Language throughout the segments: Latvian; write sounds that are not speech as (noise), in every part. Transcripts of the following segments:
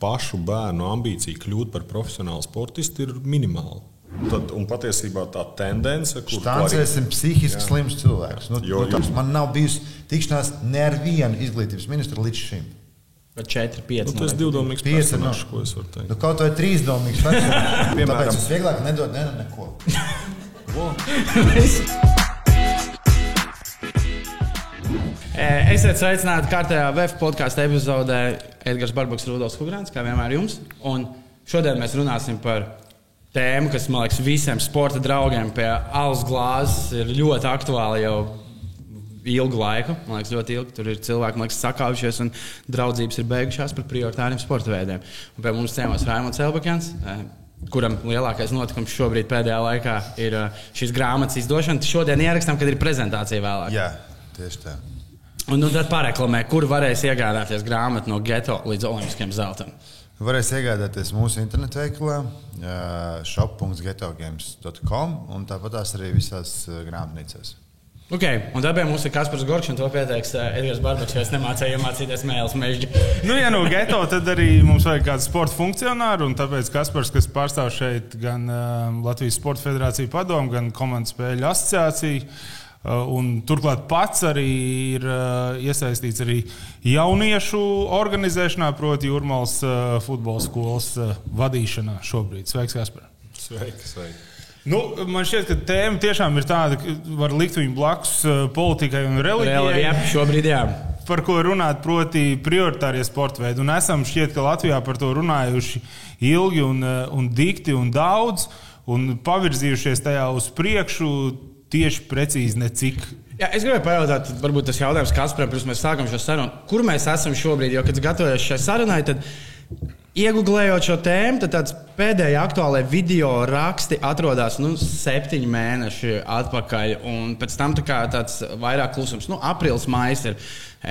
pašu bērnu ambīcija kļūt par profesionālu sportistu ir minimāla. Tad, un patiesībā tā tendence, kur tāncēsim arī... psihiski slims cilvēks. Nu, jo, jo... Man nav bijusi tikšanās ne ar vienu izglītības ministru līdz šim. 4, 5. Nu, tas ir divdomīgs personāžs, ko es varu teikt. Nu, kaut vai trīsdomīgs personāžs. (laughs) Piemēram, tas vieglāk nedod ne, neko. (laughs) (laughs) Esiet sveicināti kārtējā VF podkāstu epizodē Edgars Barbaks, Rudolf Kungrāns, kā vienmēr jums. Un šodien mēs runāsim par tēmu, kas man liekas visiem sporta draugiem pie alus glāzes ir ļoti aktuāla jau ilgu laiku. Man liekas, ļoti ilgi tur ir cilvēki, kas sakāvušies un draudzības ir beigušās par prioritāriem sporta veidiem. Un pie mums ciemos Raimons Elbakens. Eh, kuram lielākais notikums šobrīd, pēdējā laikā, ir šīs grāmatas izdošana. Šodien ierakstām, kad ir prezentācija vēlāk. Jā, tieši tā. Un nu, tad pareklamē, kur varēs iegādāties grāmatu no geto līdz olimpiskiem zeltam. Varēs iegādāties mūsu internetu veikalā, shop.getogames.com un tāpat arī visās grāmatnīcās. Okay, un tad mums ir Kaspars Gorčs, un to pieteiks Edgars Barbaks, jo es nemācīju iemācīties mēlis mežģi. nu, ja no geto, tad arī mums vajag kādu sporta funkcionāru, un tāpēc Kaspars, kas pārstāv šeit gan uh, Latvijas Sporta Federāciju padomu, gan komandas spēļu asociāciju, Uh, un turklāt pats arī ir uh, iesaistīts arī jauniešu organizēšanā, proti, Jurmālas uh, futbola skolas vadīšanā šobrīd. Sveiks, Kaspar! Sveiki! sveiki. Nu, man šķiet, ka tēma tiešām ir tāda, ka var likt viņu blakus politikai un reliģijai. Jā, šobrīd jā. Par ko runāt, proti, prioritārie sporta veidi. Un esam šķiet, ka Latvijā par to runājuši ilgi un, un dikti un daudz, un pavirzījušies tajā uz priekšu tieši precīzi necik. Jā, es gribēju pajautāt, varbūt tas jautājums, kas pirms mēs sākam šo sarunu, kur mēs esam šobrīd, jo, kad gatavojamies šai sarunai, tad Ieguldējot šo tēmu, tad tāds pēdējais aktuālais video raksti atrodas nu, septiņi mēneši atpakaļ. Un pēc tam tā tāds vairāk klusums. Nu, aprils, maijs ir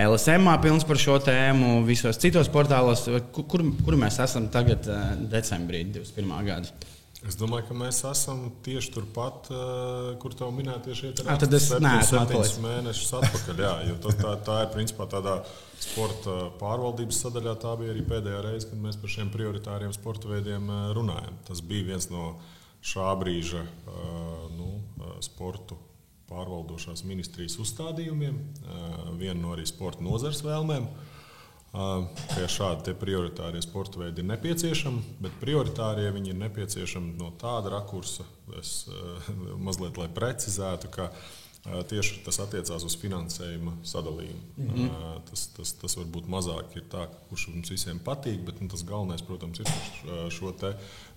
LSM pilns par šo tēmu, visos citos portālos. Kur, kur mēs esam tagad, eh, decembrī 2021. gada? Es domāju, ka mēs esam tieši turpat, uh, kur tev minētie šie trīs ah, septiņus mēnešus atpakaļ. Jā, jo tā, tā ir principā tādā sporta pārvaldības sadaļā. Tā bija arī pēdējā reize, kad mēs par šiem prioritāriem sporta veidiem uh, runājam. Tas bija viens no šā brīža uh, nu, sportu pārvaldošās ministrijas uzstādījumiem, viena no arī sporta nozares vēlmēm. Ka šādi prioritārie sporta veidi ir nepieciešami, bet prioritārie viņi ir nepieciešami no tāda rakursa, es mazliet lai precizētu, ka tieši tas attiecās uz finansējuma sadalījumu. Mm -hmm. tas, tas, tas varbūt mazāk ir tā, kurš mums visiem patīk, bet nu, tas galvenais, protams, ir šo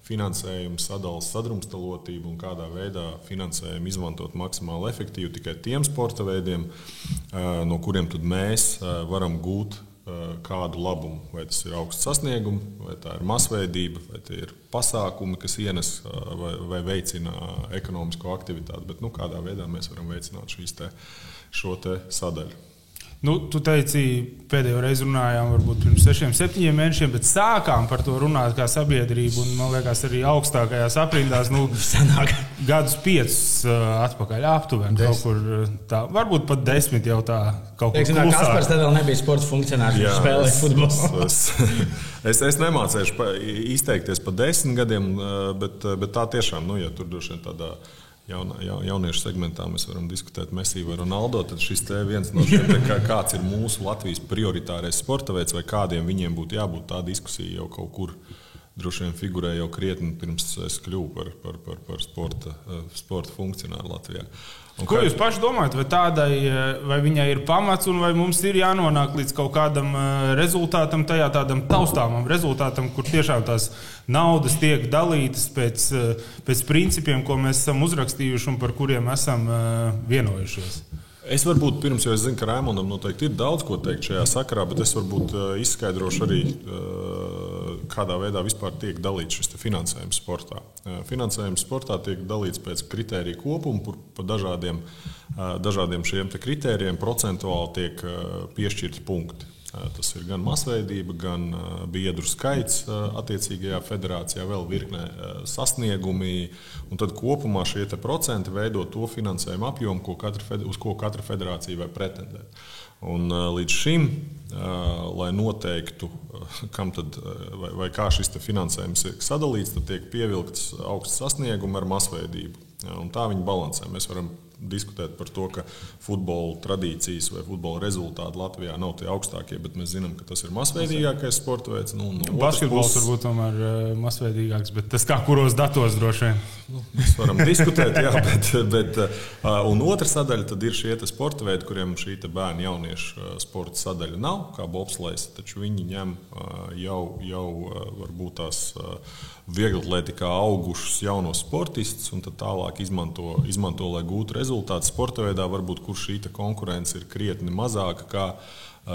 finansējumu sadalas sadrumstalotību un kādā veidā finansējumu izmantot maksimāli efektīvi tikai tiem sporta veidiem, no kuriem mēs varam gūt kādu labumu. Vai tas ir augsts sasniegums, vai tā ir masveidība, vai tie ir pasākumi, kas ienes eh, vai, vai veicina ekonomisko aktivitāti. Bet nu, kādā veidā mēs varam veicināt te, šo te sadaļu. Nu, tu teici, pēdējo reizi runājām, varbūt pirms sešiem, septiņiem mēnešiem, bet sākām par to runāt kā sabiedrība. Un, man liekas, arī augstākajās aprindās, nu, (laughs) gadus piecus uh, atpakaļ, aptuveni kaut kur tā. Varbūt pat desmit jau tā kaut kur tāda. Kaspars tad vēl nebija sporta funkcionārs, viņš spēlēja futbolu. Es, es, (laughs) es nemācīšu pa, izteikties par desmit gadiem, bet, bet tā tiešām, nu, ja tur droši vien tādā veidā jauna, ja, jauniešu segmentā mēs varam diskutēt Messi vai Ronaldo, tad šis viens no šiem, kā, kāds ir mūsu Latvijas prioritārais sporta veids vai kādiem viņiem būtu jābūt, tā diskusija jau kaut kur droši vien figurē jau krietni pirms es kļuvu par, par, par, par sporta, sporta funkcionāru Latvijā. Un Ko jūs paši domājat, vai tādai, vai viņai ir pamats, un vai mums ir jānonāk līdz kaut kādam eh, rezultātam, tajā tādam taustāmam rezultātam, kur tiešām tās naudas tiek dalītas pēc, eh, pēc principiem, ko mēs esam uzrakstījuši un par kuriem esam eh, vienojušies? Es varbūt pirms, jo es zinu, ka Raimondam noteikti ir daudz ko teikt šajā sakarā, bet es varbūt izskaidrošu arī, kādā veidā vispār tiek dalīts šis finansējums sportā. Finansējums sportā tiek dalīts pēc kritēriju kopuma, kur pa dažādiem, dažādiem šiem kritērijiem procentuāli tiek piešķirti punkti. Tas ir gan masveidība, gan biedru skaits attiecīgajā federācijā, vēl virknē sasniegumi. Un tad kopumā šie procenti veido to finansējumu apjomu, ko katra, uz ko katra federācija var pretendēt. Un, līdz šim, lai noteiktu, kam tad, vai, vai kā šis finansējums ir sadalīts, tad tiek pievilkts augsts sasniegums ar masveidību. Un tā viņi balansē. Mēs varam diskutēt par to, ka futbola tradīcijas vai futbola rezultāti Latvijā nav tie augstākie, bet mēs zinām, ka tas ir masveidīgākais sporta veids. Nu, no Basketbols puses... varbūt tomēr uh, masveidīgāks, bet tas kā kuros datos droši vien. Nu, mēs varam diskutēt, jā, (laughs) bet, bet uh, un otra sadaļa ir šie sporta veidi, kuriem šī bērnu jauniešu uh, sporta sadaļa nav, kā bobslēgs, taču viņi ņem jau, jau varbūt tās. Vieglatlētikā augušus jaunos sportistus un tālāk izmanto, izmanto lai gūtu rezultātu sporta veidā, varbūt kur šī konkurence ir krietni mazāka. Kā,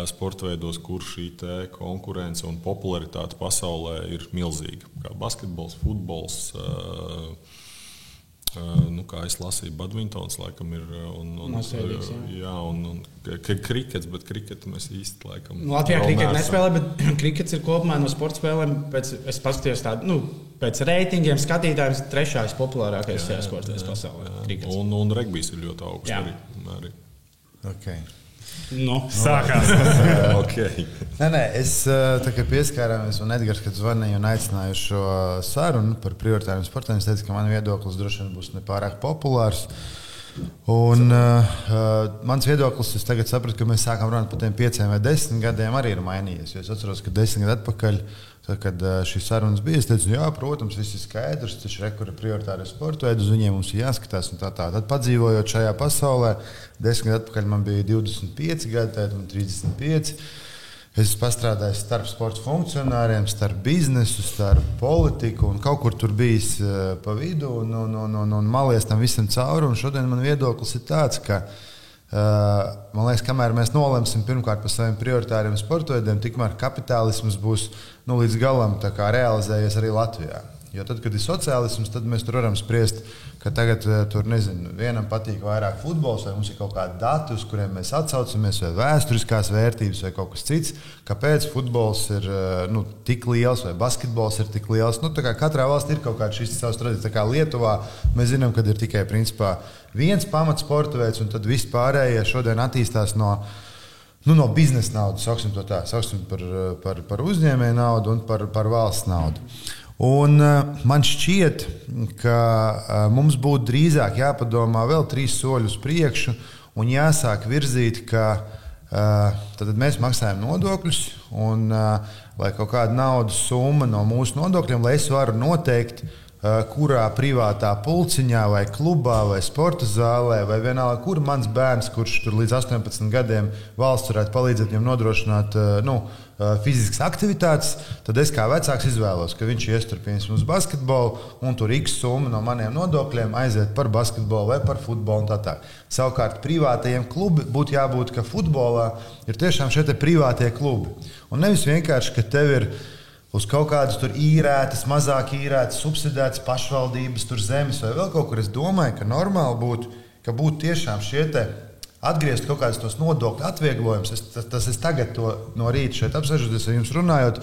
Sporta veidos, kur šī konkurence un popularitāte pasaulē ir milzīga. Kā basketbols, futbols, uh, nu, kā es lasīju, badmintons laikam ir. Un, un, Masveidīgs, jā. jā, un, un krikets, bet kriketu mēs īsti laikam. Nu, Latvijā krikets nespēlē, bet (clears throat) krikets ir kopumā no sporta spēlēm. Pēc, es paskatījos tādu, nu, pēc reitingiem skatītājiem, trešais populārākais sports pasaulē. Krikets. Un, un regbijs ir ļoti augsts arī. arī. Okay. Nu, sākās. (laughs) okay. nē, nē, es kā pieskārāmies, un Edgars, kad zvanīja un aicināja uz šo sarunu par prioritāriem sportiem, es teicu, ka man viedoklis droši vien būs nepārāk populārs. Un, uh, mans viedoklis, es tagad sapratu, ka mēs sākam runāt par tiem pieciem vai desmit gadiem, arī ir mainījies. Es atceros, ka desmit gadu atpakaļ Tad, kad šīs sarunas bija, es teicu, jā, protams, viss ir skaidrs, taču rekur ir prioritāri sporta veidi, uz viņiem mums ir jāskatās. Tā, tā. Tad, padzīvojot šajā pasaulē, desmit gadu atpakaļ man bija 25 gadi, tad man 35. Es esmu strādājis starp sporta funkcionāriem, starp biznesu, starp politiku un kaut kur tur bijis pa vidu un, un, un, un, un malies tam visam cauri. Šodien man viedoklis ir tāds, ka man liekas, kamēr mēs nolemsim pirmkārt par saviem prioritāriem sporta veidiem, tikmēr kapitālisms būs nu, līdz galam realizējies arī Latvijā. Jo tad, kad ir sociālisms, tad mēs tur varam spriest, ka tagad eh, tur nezinu, vienam patīk vairāk futbols, vai mums ir kaut kādi dati, uz kuriem mēs atsaucamies, vai vēsturiskās vērtības, vai kaut kas cits. Kāpēc futbols ir eh, nu, tik liels, vai basketbols ir tik liels? Nu, katrā valstī ir kaut kāda šīs savas tradīcijas. Kā Lietuvā mēs zinām, ka ir tikai principā, viens pamatsporta veids, un tad viss pārējie šodien attīstās no nu, no biznesa naudas, sauksim to tā, sauksim par, par, par uzņēmēju naudu un par, par valsts naudu. Un, uh, man šķiet, ka uh, mums būtu drīzāk jāpadomā vēl trīs soļus priekšu un jāsāk virzīt, ka uh, tad mēs maksājam nodokļus, un lai kaut kāda naudas summa no mūsu nodokļiem, lai es varu noteikt, Eh, kurā privātā pulciņā, vai klubā, vai sporta zālē, vai vienalga, kur mans bērns, kurš tur līdz 18 gadiem valsts varētu palīdzēt viņam nodrošināt eh, nu, eh, fiziskas aktivitātes, tad es kā vecāks izvēlos, ka viņš ies tur piemēram uz basketbolu, un tur x summa no maniem nodokļiem aiziet par basketbolu vai par futbolu. Tā tā. Savukārt privātajiem klubiem būtu jābūt, ka futbolā ir tiešām šie privātie klubi. Un nevis vienkārši, ka tev ir ielikās uz kaut kādas tur īrētas, mazāk īrētas, subsidētas pašvaldības, tur zemes vai vēl kaut kur. Es domāju, ka normāli būtu, ka būtu tiešām šie te atgriezt kaut kādus tos nodokļu atvieglojumus. Es, tas, tas es tagad to no rīta šeit apsēžoties ar jums runājot,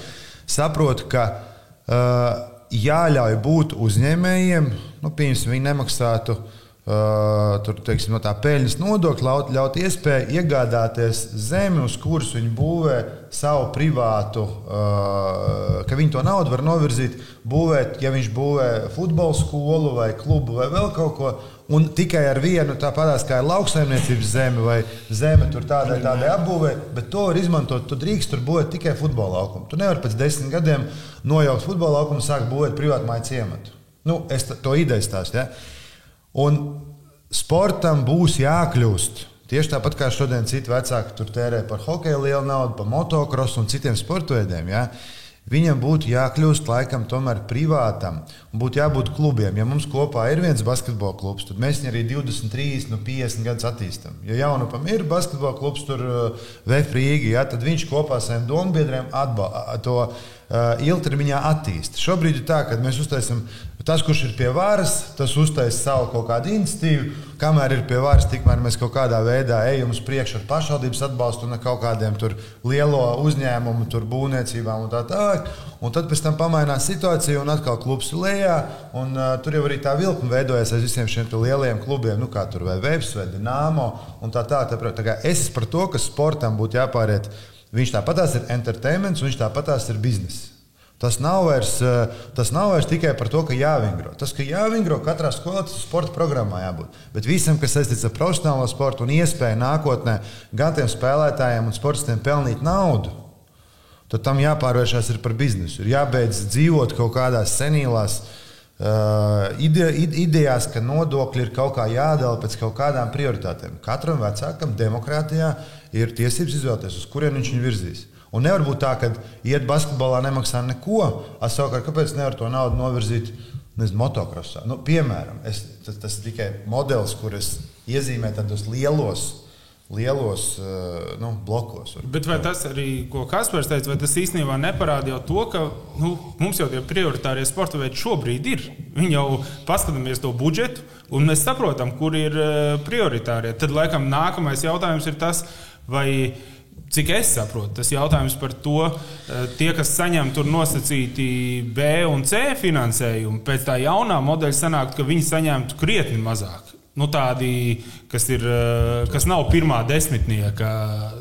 saprotu, ka uh, jāļauj būt uzņēmējiem, nu, piemēram, viņi nemaksātu uh, Uh, tur, teiksim, no tā peļņas nodokļa ļaut, iespēju iegādāties zemi, uz kuras viņi būvē savu privātu, uh, ka viņi to naudu var novirzīt, būvēt, ja viņš būvē futbola skolu vai klubu vai vēl kaut ko. Un tikai ar vienu tāpatās kā ir lauksaimniecības zeme vai zeme tur tādai, tādai apbūvē, bet to var izmantot. Tu drīkst tur būvēt tikai futbola laukumu. Tu nevari pēc desmit gadiem nojaukt futbola laukumu un sākt būvēt privātu māju ciematu. Nu, es to ideju stāstu. Ja? Un sportam būs jākļūst. Tieši tāpat kā šodien citi vecāki tur tērē par hokeju lielu naudu, par motocrossu un citiem sporta veidiem. Ja? Viņam būtu jākļūst laikam tomēr privātam un būtu jābūt klubiem. Ja mums kopā ir viens basketbola klubs, tad mēs viņu arī 23, no 50 gadus attīstām. Ja jaunupam ir basketbola klubs, tur uh, Vēfrīgi, ja, tad viņš kopā ar saviem dombiedriem atbalsta to ilgtermiņā attīsta. Šobrīd ir tā, ka mēs uztaisām, tas, kurš ir pie varas, tas uztaisa savu kaut kādu iniciatīvu. Kamēr ir pie varas, tikmēr mēs kaut kādā veidā ejam uz priekšu ar pašvaldības atbalstu un kaut kādiem lielo uzņēmumu, būvniecībām un tā tālāk. Un tad pēc tam pamainās situācija, un atkal klubs ir lejā. Un, uh, tur jau arī tā vilkme veidojas aiz visiem šiem lielajiem klubiem, nu, kā tur vai Vēbs vai Dināmo. Tā, tā, tā, tā, tā es esmu par to, ka sportam būtu jāpāriet. Viņš tāpatās ir entertainments, un viņš tāpatās ir bizness. Tas nav, vairs, tas nav vairs tikai par to, ka jāvingro. Tas, ka jāvingro katrā skolā, tas sporta programmā jābūt. Bet visam, kas saistīts ar profesionālo sportu un iespēju nākotnē gan tiem spēlētājiem un sportistiem pelnīt naudu, tad tam jāpārvēršas par biznesu. Ir jābeidz dzīvot kaut kādās senīlās uh, ide, idejās, ka nodokļi ir kaut kā jādala pēc kaut kādām prioritātēm. Katram vecākam demokrātijā ir tiesības izvēlēties, uz kurien viņš viņu virzīs. Un nevar būt tā, ka iet basketbolā nemaksā neko, es savukārt kāpēc nevaru to naudu novirzīt nezinu, motokrosā. Nu, piemēram, es, tas, tas ir tikai modelis, kur es iezīmēju tādos lielos lielos uh, nu, blokos. Bet vai tas arī, ko Kaspars teica, vai tas īstenībā neparāda jau to, ka nu, mums jau tie prioritārie sporta veidi šobrīd ir? Viņi jau paskatāmies to budžetu, un mēs saprotam, kur ir uh, prioritārie. Tad, laikam, nākamais jautājums ir tas, vai. Cik es saprotu, tas jautājums par to, uh, tie, kas saņem tur nosacīti B un C finansējumu, pēc tā jaunā modeļa sanāktu, ka viņi saņemtu krietni mazāk nu, tādi, kas, ir, eh, kas nav pirmā desmitnieka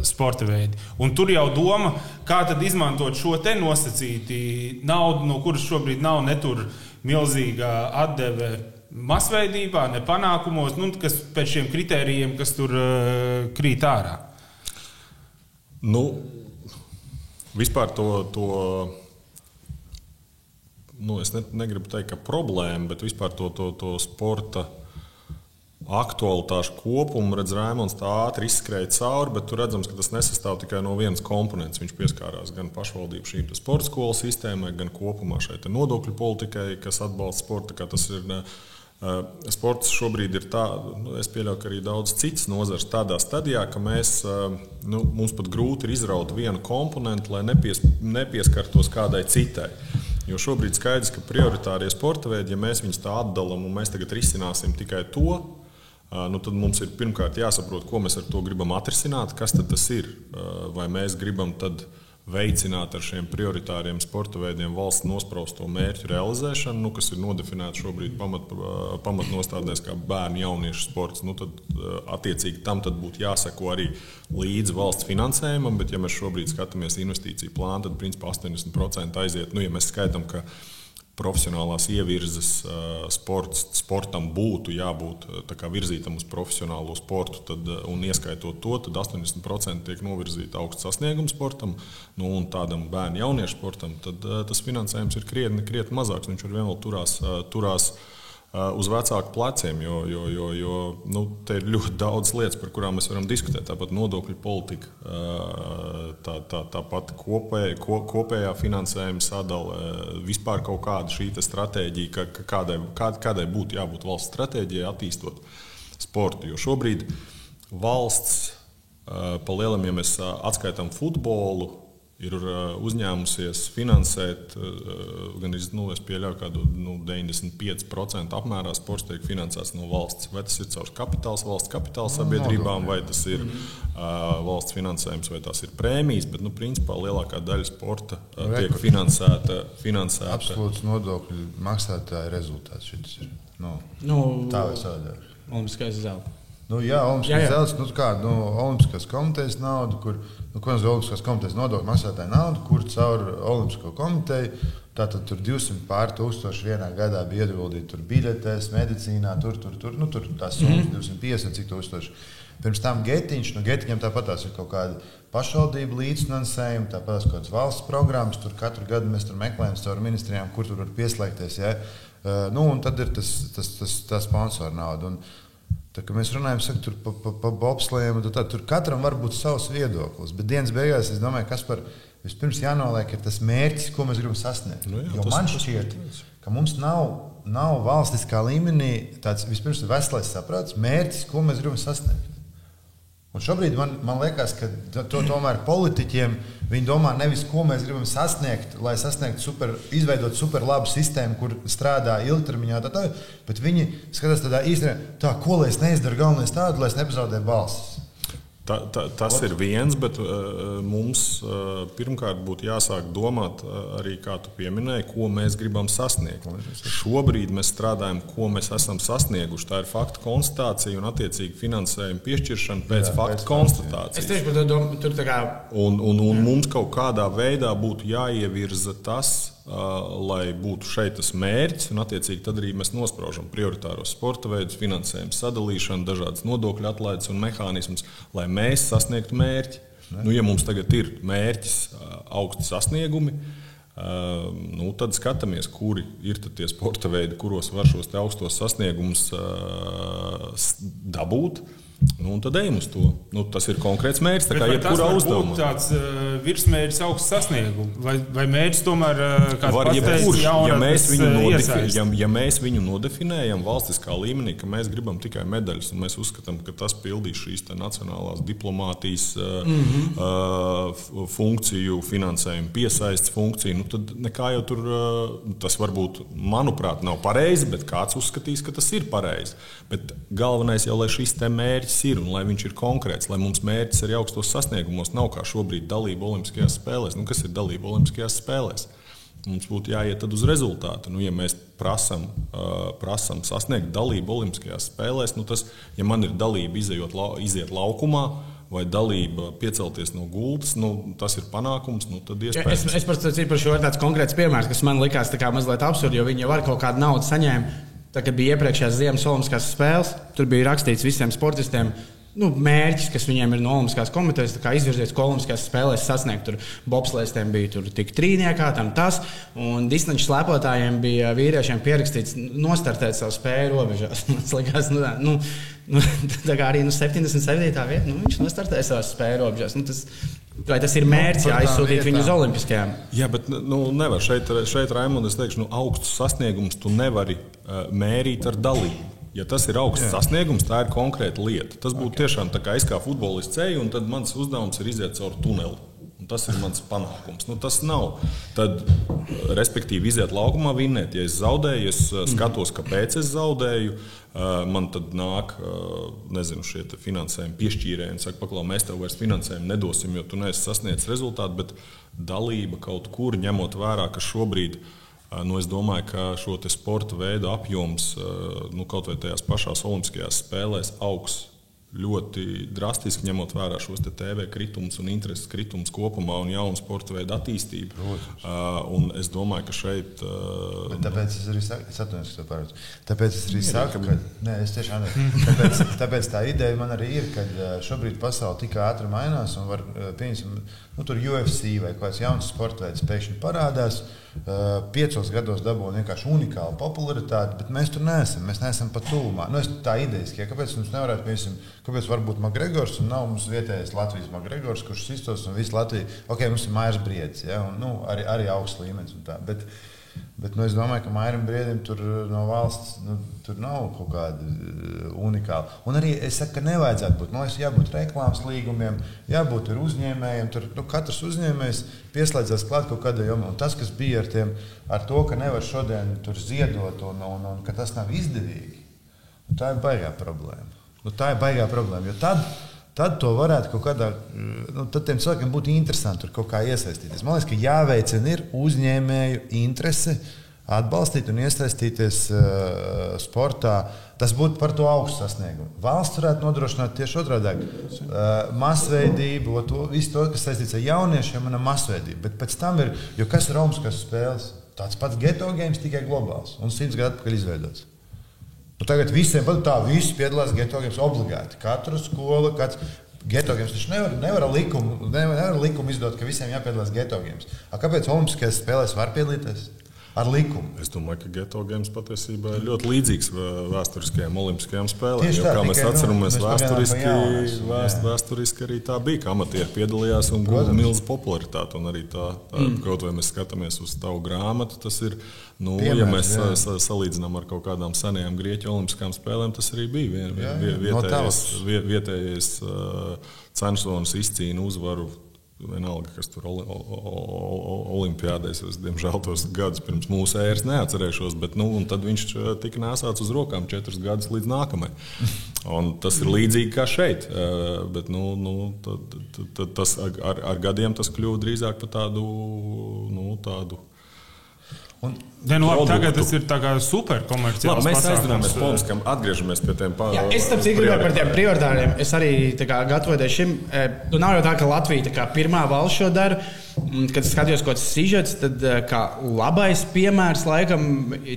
sporta veidi. Un tur jau doma, kā izmantot šo te nosacīti naudu, no kuras šobrīd nav netur milzīga atdeve masveidībā, ne panākumos, nu, kas pēc šiem kritērijiem, kas tur uh, krīt ārā. Nu, vispār to. to nu, es ne, negribu teikt, ka problēma, bet vispār to, to, to sporta aktualitāšu kopumu, redz, Rēmons tā ātri izskrēja cauri, bet tur redzams, ka tas nesastāv tikai no vienas komponentes. Viņš pieskārās gan pašvaldību šīm sporta skolu sistēmai, gan kopumā šai nodokļu politikai, kas atbalsta sporta. Tas ir uh, sports šobrīd ir tāds, nu, es pieļauju, ka arī daudz citas nozares tādā stadijā, ka mēs, uh, nu, mums pat grūti ir izraut vienu komponentu, lai nepies, nepieskartos kādai citai. Jo šobrīd skaidrs, ka prioritārie sporta veidi, ja mēs viņus tā atdalām un mēs tagad risināsim tikai to, nu, tad mums ir pirmkārt jāsaprot, ko mēs ar to gribam atrisināt, kas tas ir. Vai mēs gribam veicināt ar šiem prioritāriem sporta veidiem valsts nospraustu mērķu realizēšanu, nu, kas ir nodefinēts šobrīd pamat, pamatnostādēs kā bērnu jauniešu sports. Nu, tad, attiecīgi tam tad būtu jāseko arī līdzi valsts finansējumam, bet ja mēs šobrīd skatāmies investīciju plānu, tad principā 80% aiziet. Nu, ja mēs skaitām, ka profesionālās ievirzes sports, sportam būtu jābūt virzītam uz profesionālo sportu, tad, un ieskaitot to, tad 80% tiek novirzīta augsts sasniegums sportam, nu, un tādam bērnu jauniešu sportam, tad tas finansējums ir krietni, krietni mazāks. Viņš ar vienu turās. turās uz vecāku pleciem, jo, jo, jo, jo nu, te ir ļoti daudz lietas, par kurām mēs varam diskutēt. Tāpat nodokļu politika, uh, tā, tā, tāpat kopēja, ko, kopējā finansējuma sadale, uh, vispār kaut kāda šī stratēģija, ka, ka kādai, kād, kādai būtu jābūt valsts stratēģijai attīstot sportu. Jo šobrīd valsts pa lielam, ja mēs atskaitām futbolu, ir uh, uzņēmusies finansēt, uh, gan arī nu, pieļauju, ka nu, 95% apmērā sports tiek finansēts no valsts. Vai tas ir caur kapitāls, valsts kapitāla sabiedrībām, vai tas ir uh, valsts finansējums, vai tās ir prēmijas, bet nu, principā lielākā daļa sporta uh, tiek finansēta. finansēta. Absolūts nodokļu maksātāja rezultāts. Ir, nu, nu, tā vai savādāk. Olimpiskais zelta. Nu, jā, Olimpiskais zelts, nu, kā nu, Olimpiskās komitejas nauda, kur nu, ko nozīmē Olimpiskās komitejas nodokļu maksātāja nauda, kur caur Olimpisko komiteju. Tātad tur 200 pār tūkstoši vienā gadā bija ieguldīti biļetēs, medicīnā, tur, tur, tur, nu, tur tās summas mm -hmm. 250 cik tūkstoši. Pirms tam Getiņš, nu, Getiņam tāpat tās ir kaut kāda pašvaldību līdzfinansējuma, tāpat kaut kādas valsts programmas. Tur katru gadu mēs tur meklējam caur ministrijām, kur tur var pieslēgties. Ja? Uh, nu, un tad ir tas, tas, tas, tas sponsor nauda. Un, Tā, mēs runājam saka, tur par pa, pa bobslēm, tad tur katram var būt savs viedoklis. Bet dienas beigās es domāju, kas par vispirms jānoliek, ir tas mērķis, ko mēs gribam sasniegt. Nu, jā, jo man šķiet, ka mums nav, nav valstiskā līmenī tāds vispirms veselais saprāts, mērķis, ko mēs gribam sasniegt. Un šobrīd man, man liekas, ka to tomēr politiķiem viņi domā nevis, ko mēs gribam sasniegt, lai sasniegtu super, izveidot super labu sistēmu, kur strādā ilgtermiņā, tā, tā, bet viņi skatās tādā īstenībā, tā, ko lai es neizdaru, galvenais tādu, lai es nepazaudēju balsis. Ta, ta, tas ir viens, bet uh, mums uh, pirmkārt būtu jāsāk domāt uh, arī, kā tu pieminēji, ko mēs gribam sasniegt. Šobrīd mēs strādājam, ko mēs esam sasnieguši. Tā ir faktu konstatācija un attiecīgi finansējuma piešķiršana pēc jā, faktu pēc konstatācijas. Es tieši par to domāju, tur tā kā. Un, un, un mums kaut kādā veidā būtu jāievirza tas lai būtu šeit tas mērķis, un attiecīgi tad arī mēs nospraužam prioritāros sporta veidus, finansējumu sadalīšanu, dažādas nodokļu atlaides un mehānismus, lai mēs sasniegtu mērķi. Ne. Nu, ja mums tagad ir mērķis augsti sasniegumi, nu, tad skatāmies, kuri ir tie sporta veidi, kuros var šos augstos sasniegumus dabūt. Nu, tad ejam uz to. Nu, tas ir konkrēts mērķis. Tā kā jebkurā uzdevumā. Tas ir tāds uh, virsmērķis, augsts sasniegums. Vai, vai mērķis tomēr uh, var jebkurš, ja mēs, viņu nodefi, ja, ja mēs viņu nodefinējam valstiskā līmenī, ka mēs gribam tikai medaļas, un mēs uzskatām, ka tas pildīs šīs nacionālās diplomātijas uh, mm -hmm. uh, funkciju, finansējumu, piesaistes funkciju, nu, tad nekā jau tur uh, tas varbūt, manuprāt, nav pareizi, bet kāds uzskatīs, ka tas ir pareizi. Bet galvenais jau, lai šis mērķis mērķis ir un lai viņš ir konkrēts, lai mums mērķis arī augstos sasniegumos nav kā šobrīd dalība Olimpiskajās spēlēs. Nu, kas ir dalība Olimpiskajās spēlēs? Mums būtu jāiet uz rezultātu. Nu, ja mēs prasām uh, prasam sasniegt dalību Olimpiskajās spēlēs, nu tas, ja man ir dalība izējot, lau, iziet laukumā, vai dalība piecelties no gultas, nu, tas ir panākums. Nu, es es par, par šo ir tāds konkrēts piemērs, kas man likās mazliet absurds, jo viņi jau var kaut kādu naudu saņēma Tā, kad bija iepriekšējās Ziemas Olimpiskās spēles, tur bija rakstīts visiem sportistiem. Nu, mērķis, kas viņiem ir no Olimpiskās komitejas, ir izvirzīts, ko Olimpiskās spēlēs sasniegt. Tur bobslēgstiem bija tur tik trīniekā, tam tas. Un distanču slēpotājiem bija vīriešiem pierakstīts nostartēt savu spēju robežās. (laughs) Tas likās, nu, nu, nu, (laughs) tā kā arī nu, 77. vietā, nu, viņš nostartēja savā spēju robežās. Nu, tas, Vai tas ir mērķis, nu, aizsūtīt viņu uz Olimpiskajām? Jā, bet nu, nevar šeit, šeit Raimunds, es teikšu, nu, augstus sasniegumus tu nevari uh, mērīt ar dalību. Ja tas ir augsts Jā. sasniegums, tā ir konkrēta lieta. Tas būtu okay. tiešām tā kā es kā futbolists ceļu, un tad mans uzdevums ir iziet cauri tuneli. Un tas ir mans panākums. Nu, tas nav. Tad, respektīvi, iziet laukumā, vinnēt. Ja es zaudēju, es mhm. skatos, kāpēc es zaudēju. Man tad nāk nezinu, šie finansējumi piešķīrēji un saka, paklau, mēs tev vairs finansējumu nedosim, jo tu neesi sasniedzis rezultātu. Bet dalība kaut kur, ņemot vērā, ka šobrīd nu, es domāju, ka šo sporta veidu apjoms nu, kaut vai tajās pašās Olimpiskajās spēlēs augs ļoti drastiski ņemot vērā šos TV kritumus un intereses kritumus kopumā un jaunu sporta veidu attīstību. Protams. Uh, es domāju, ka šeit. Uh, Bet tāpēc es arī saku, es atvainojos, ka pārēc. Tāpēc es arī saku, ka nē, es tiešām tāpēc, tāpēc tā ideja man arī ir, ka šobrīd pasaule tik ātri mainās un var pieņemt, nu, tur UFC vai kāds jauns sporta veids pēkšņi parādās. Uh, piecos gados dabūja vienkārši unikālu popularitāti, bet mēs tur neesam. Mēs neesam pat tuvumā. Nu, tā idejas, ja kāpēc mums nevarētu, piemēram, kāpēc varbūt Makgregors un nav mums vietējais Latvijas Makgregors, kurš sistos un visu Latviju, ok, mums ir mājas briedis, ja, un nu, arī, arī augsts līmenis un tā. Bet, nu, es domāju, ka Mairim Briedim tur no valsts nu, tur nav kaut kāda uh, unikāla. Un arī es saku, ka nevajadzētu būt. Man liekas, jābūt reklāmas līgumiem, jābūt uzņēmējiem. Tur nu, katrs uzņēmējs pieslēdzas klāt kaut kādai jomai. Un tas, kas bija ar, tiem, ar to, ka nevar šodien ziedot un, un, un ka tas nav izdevīgi, nu, tā ir baigā problēma. Nu, tā ir baigā problēma. Jo tad, tad to varētu kaut kādā, nu, tad tiem cilvēkiem būtu interesanti tur kaut kā iesaistīties. Man liekas, ka jāveicina ir uzņēmēju interese atbalstīt un iesaistīties uh, sportā. Tas būtu par to augstu sasniegumu. Valsts varētu nodrošināt tieši otrādi uh, masveidību, to, visu to, kas saistīts ar jauniešiem un masveidību. Bet pēc tam ir, jo kas ir Romas spēles? Tāds pats geto games, tikai globāls un simts gadu atpakaļ izveidots. Nu, tagad visiem tā, visi piedalās geto games obligāti. Katra skola, kāds geto games. Taču nevar, nevar, likumu, nevar, nevar likumu izdot, ka visiem jāpiedalās geto games. A, kāpēc Olimpiskajās spēlēs var piedalīties? Ar likumu. Es domāju, ka Geto games patiesībā ir ļoti līdzīgs vēsturiskajām olimpiskajām spēlēm. Tieši Jo, tā, kā mēs nu, atceramies, pagaidām vēsturiski, vēst, jā. vēsturiski arī tā bija, ka amatieri piedalījās un guva milzu popularitāti. Un arī tā, tā mm. kaut vai mēs skatāmies uz tavu grāmatu, tas ir, nu, Piemērs, ja mēs jā. sa, sa, salīdzinām ar kaut kādām senajām Grieķu olimpiskām spēlēm, tas arī bija vien, Jā, jā, vie- no vietējais, vietējais uh, cenšonis izcīna uzvaru. Vienalga, kas tur olimpiādēs, es diemžēl tos gadus pirms mūsu ēras neatcerēšos, bet nu, tad viņš uh, tika nesāts uz rokām četrus gadus līdz nākamajai. Un tas ir līdzīgi kā šeit, uh, bet nu, nu, tad, tad, tad, tas ar, ar gadiem tas kļuva drīzāk par tādu, nu, tādu Un, Ne, nu, labi, tagad tas ir tā kā super komerciāls. Labi, mēs aizdarāmies politiskam, atgriežamies pie tiem Jā, es tam cik gribēju par tiem prioritāriem. Es arī kā, gatavoties šim. e, Nu, nav jau tā, ka Latvija tā kā pirmā valsts šo dara. Un, Kad es skatījos kaut kāds sižets, tad e, kā labais piemērs laikam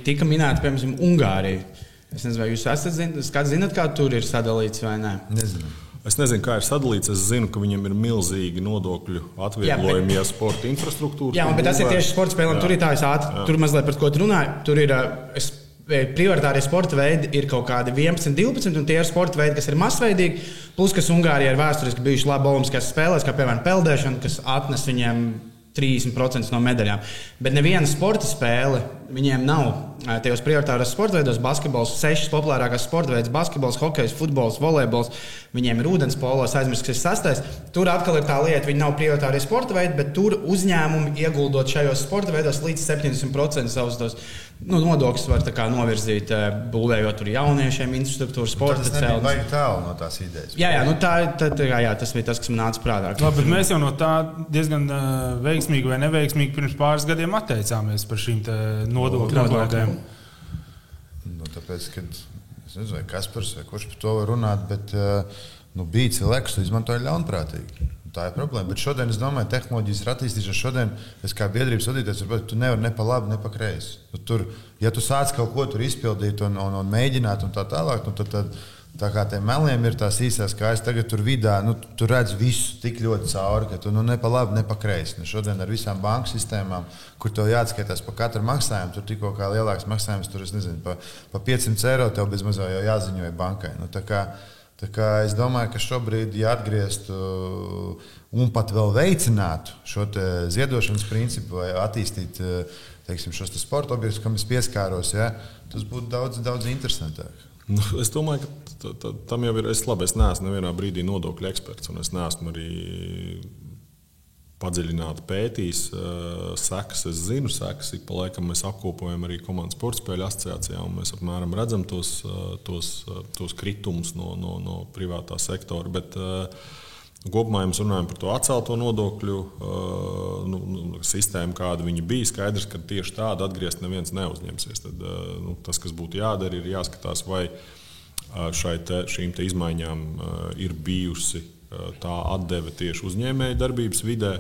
tika minēts, piemēram, Ungārija. Es nezinu, vai jūs esat zin, kāds zinat, kā tur ir sadalīts vai nē. nezinu. Es nezinu, kā ir sadalīts. Es zinu, ka viņiem ir milzīgi nodokļu atvieglojumi, ja sporta infrastruktūra. Jā, bet tas ir tieši sporta spēlēm. Tur ir tā, es ātri, tur mazliet par ko tu runāji. Tur ir ā, es- e, prioritārie sporta veidi, ir kaut kādi 11, 12, un tie ir sporta veidi, kas ir masveidīgi. Plus, kas Ungārijā ir vēsturiski bijuši labi olimpiskās spēlēs, kā piemēram peldēšana, kas atnes viņiem 30% no medaļām. Bet neviena sporta spēle viņiem nav ā, tajos prioritāros sporta veidos. Basketbols, sešas populārākās sporta veids - basketbols, hokejs, futbols, volejbols. Viņiem ir ūdens polos, aizmirsts, kas ir sastais. Tur atkal ir tā lieta, viņi nav prioritārie sporta veidi, bet tur uzņēmumi ieguldot šajos sporta veidos līdz 70% savus nu, nodokļus var novirzīt, ā, būvējot tur jauniešiem infrastruktūru, sporta Tas nebija celtnes. baigi tālu no tās idejas. Jā, jā, nu tā, tā, tā, jā, tas bija tas, kas man nāca prātā. Labi, bet mēs jau no tā diezgan uh, veiksmīgi vai neveiksmīgi pirms pāris gadiem atteicāmies par šīm nodokļu atlaidēm. Nu, tāpēc, kad es nezinu, kurš par to var runāt, bet eh, nu, bija cilvēki, kas to izmantoja ļaunprātīgi. Tā ir problēma. Bet šodien es domāju, tehnoloģijas ir attīstījušās. Šodien es kā biedrības vadītājs saprotu, ka tu nevari ne pa labi, ne pa kreisi. Nu, tur, ja tu sāc kaut ko izpildīt un, un, un mēģināt, un tā tālāk, nu, tad, tad tā kā tiem meliem ir tās īsās kājas, tagad tur vidā, nu, tu redz visu tik ļoti cauri, ka tu nu, ne pa labi, ne pa kreisi. Nu, šodien ar visām banku sistēmām, kur tev jāatskaitās par katru maksājumu, tur tikko kā lielāks maksājums, tur es nezinu, pa, pa 500 eiro tev bez mazā jau jāziņoja bankai. Nu, es domāju, ka šobrīd, ja atgrieztu un pat vēl veicinātu šo ziedošanas principu vai attīstītu teiksim, šos sporta objektus, kam es pieskāros, ja, tas būtu daudz, daudz interesantāk. Nu, es domāju, ka tam jau ir. Es, labi, es neesmu nevienā brīdī nodokļu eksperts, un es neesmu arī padziļināti pētījis uh, sekas. Es zinu, sekas ik pa laikam mēs apkopojam arī komandas sporta spēļu asociācijā, un mēs apmēram redzam tos, uh, tos, uh, tos kritumus no, no, no privātā sektora. Bet, Kopumā mēs runājam par to atcelto nodokļu nu, nu, sistēmu, kāda viņa bija. Skaidrs, ka tieši tādu atgriezt neviens neuzņemsies. Tad, nu, tas, kas būtu jādara, ir jāskatās, vai šai te, šīm te izmaiņām ir bijusi tā atdeve tieši uzņēmēju darbības vidē.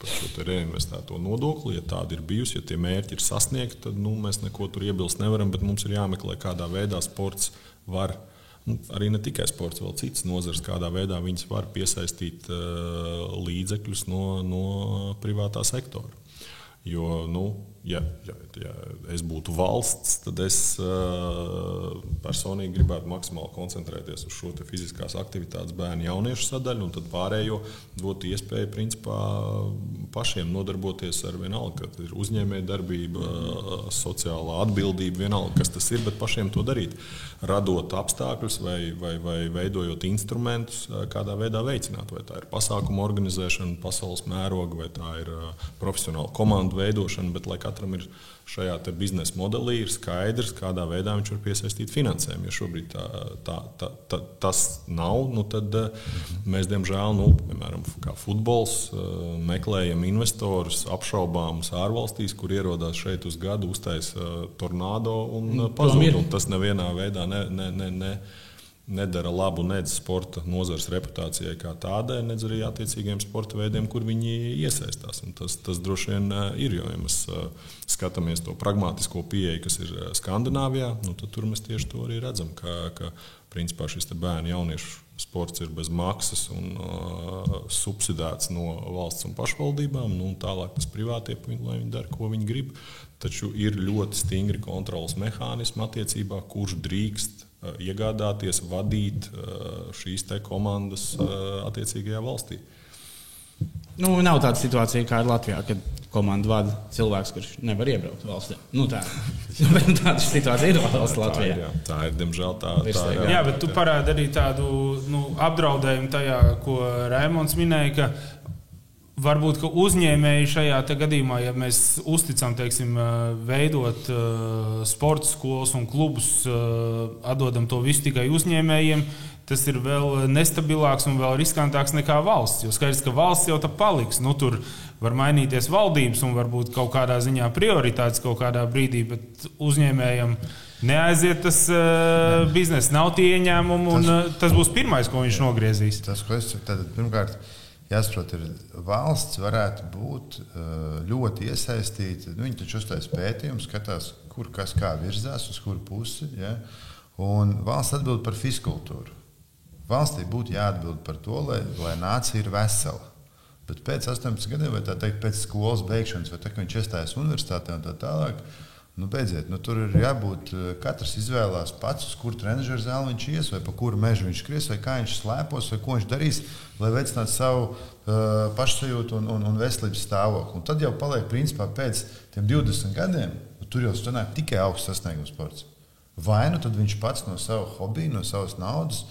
Par šo reinvestēto nodokli, ja tāda ir bijusi, ja tie mērķi ir sasniegti, tad nu, mēs neko tur iebilst nevaram. Bet mums ir jāmeklē, kādā veidā sports var nu, arī ne tikai sports, vēl citas nozares, kādā veidā viņas var piesaistīt līdzekļus no, no privātā sektora. Jo, nu, ja, ja, ja es būtu valsts, tad es uh, personīgi gribētu maksimāli koncentrēties uz šo fiziskās aktivitātes bērnu jauniešu sadaļu, un tad pārējo dot iespēju principā, pašiem nodarboties ar vienalga, kas ir uzņēmējdarbība, sociālā atbildība, vienalga, kas tas ir, bet pašiem to darīt. Radot apstākļus vai, vai, vai veidojot instrumentus, uh, kādā veidā veicināt. Vai tā ir pasākuma organizēšana, pasaules mēroga, vai tā ir uh, profesionāla komandu veidošana, bet lai katram ir šajā biznesa modelī, ir skaidrs, kādā veidā viņš var piesaistīt finansējumu. Ja šobrīd tā, tā, tā, tā, tas nav, nu tad uh, mēs, diemžēl, nu, piemēram, kā futbols, uh, meklējam investorus apšaubāmus ārvalstīs, kur ierodās šeit uz gadu, uztaisa uh, tornado un uh, pazūd. Un tas nevienā veidā ne, ne, ne, ne, nedara labu nedz sporta nozares reputācijai kā tādai, nedz arī attiecīgiem sporta veidiem, kur viņi iesaistās. Un tas, tas droši vien eh, ir, jo ja mēs eh, skatāmies to pragmatisko pieeju, kas ir eh, Skandināvijā, nu, tad tur mēs tieši to arī redzam, ka, ka principā šis bērnu jauniešu sports ir bez maksas un uh, subsidēts no valsts un pašvaldībām. Nu, un tālāk tas privātie, lai viņi dara, ko viņi grib. taču ir ļoti stingri kontrolas mehānismi attiecībā, kurš drīkst iegādāties, vadīt šīs komandas attiecīgajā valstī. Nu, nav tāda situācija kā ir Latvijā, kad komandu vada cilvēks, kurš nevar iebraukt valstī. Nu, tā. (laughs) bet tāda situācija ir valsts Latvijā. Tā ir, jā. tā ir diemžēl tā. Tā ir, Jā, bet tu parādi arī tādu nu, apdraudējumu tajā, ko Raimons minēja. Ka Varbūt uzņēmēji šajā gadījumā, ja mēs uzticam, teiksim, veidot uh, sporta skolas un klubus, uh, atdodam to visu tikai uzņēmējiem, tas ir vēl nestabilāks un vēl riskantāks nekā valsts. Jo skaidrs, ka valsts jau tā paliks. Nu, tur var mainīties valdības un varbūt kaut kādā ziņā prioritātes kaut kādā brīdī, bet uzņēmējiem neaiziet tas uh, biznesa, nav tie ieņēmumi, un tas, uh, tas būs pirmais, ko viņš nogriezīs. Tas, ko es saku, pirmkārt jāsaprot, ir valsts varētu būt ļoti iesaistīta. Nu, viņi taču uztaisīs pētījumu, skatās, kur kas kā virzās, uz kuru pusi. Ja? Un valsts atbild par fiskultūru. Valstī būtu jāatbild par to, lai, lai nācija ir vesela. Bet pēc 18 gadiem, vai tā teikt, pēc skolas beigšanas, vai tā, kad viņš iestājas universitātē un tā tālāk, Nu, beidziet, nu, tur ir jābūt. Katrs izvēlās pats, uz kuru trenižera zāli viņš ies, vai pa kuru mežu viņš skries, vai kā viņš slēpos, vai ko viņš darīs, lai veicinātu savu uh, pašsajūtu un, un, un veselības stāvokli. Un tad jau paliek, principā, pēc tam 20 gadiem, tur jau sanāk tikai augsts sasniegums sports. Vai nu tad viņš pats no sava hobija, no savas naudas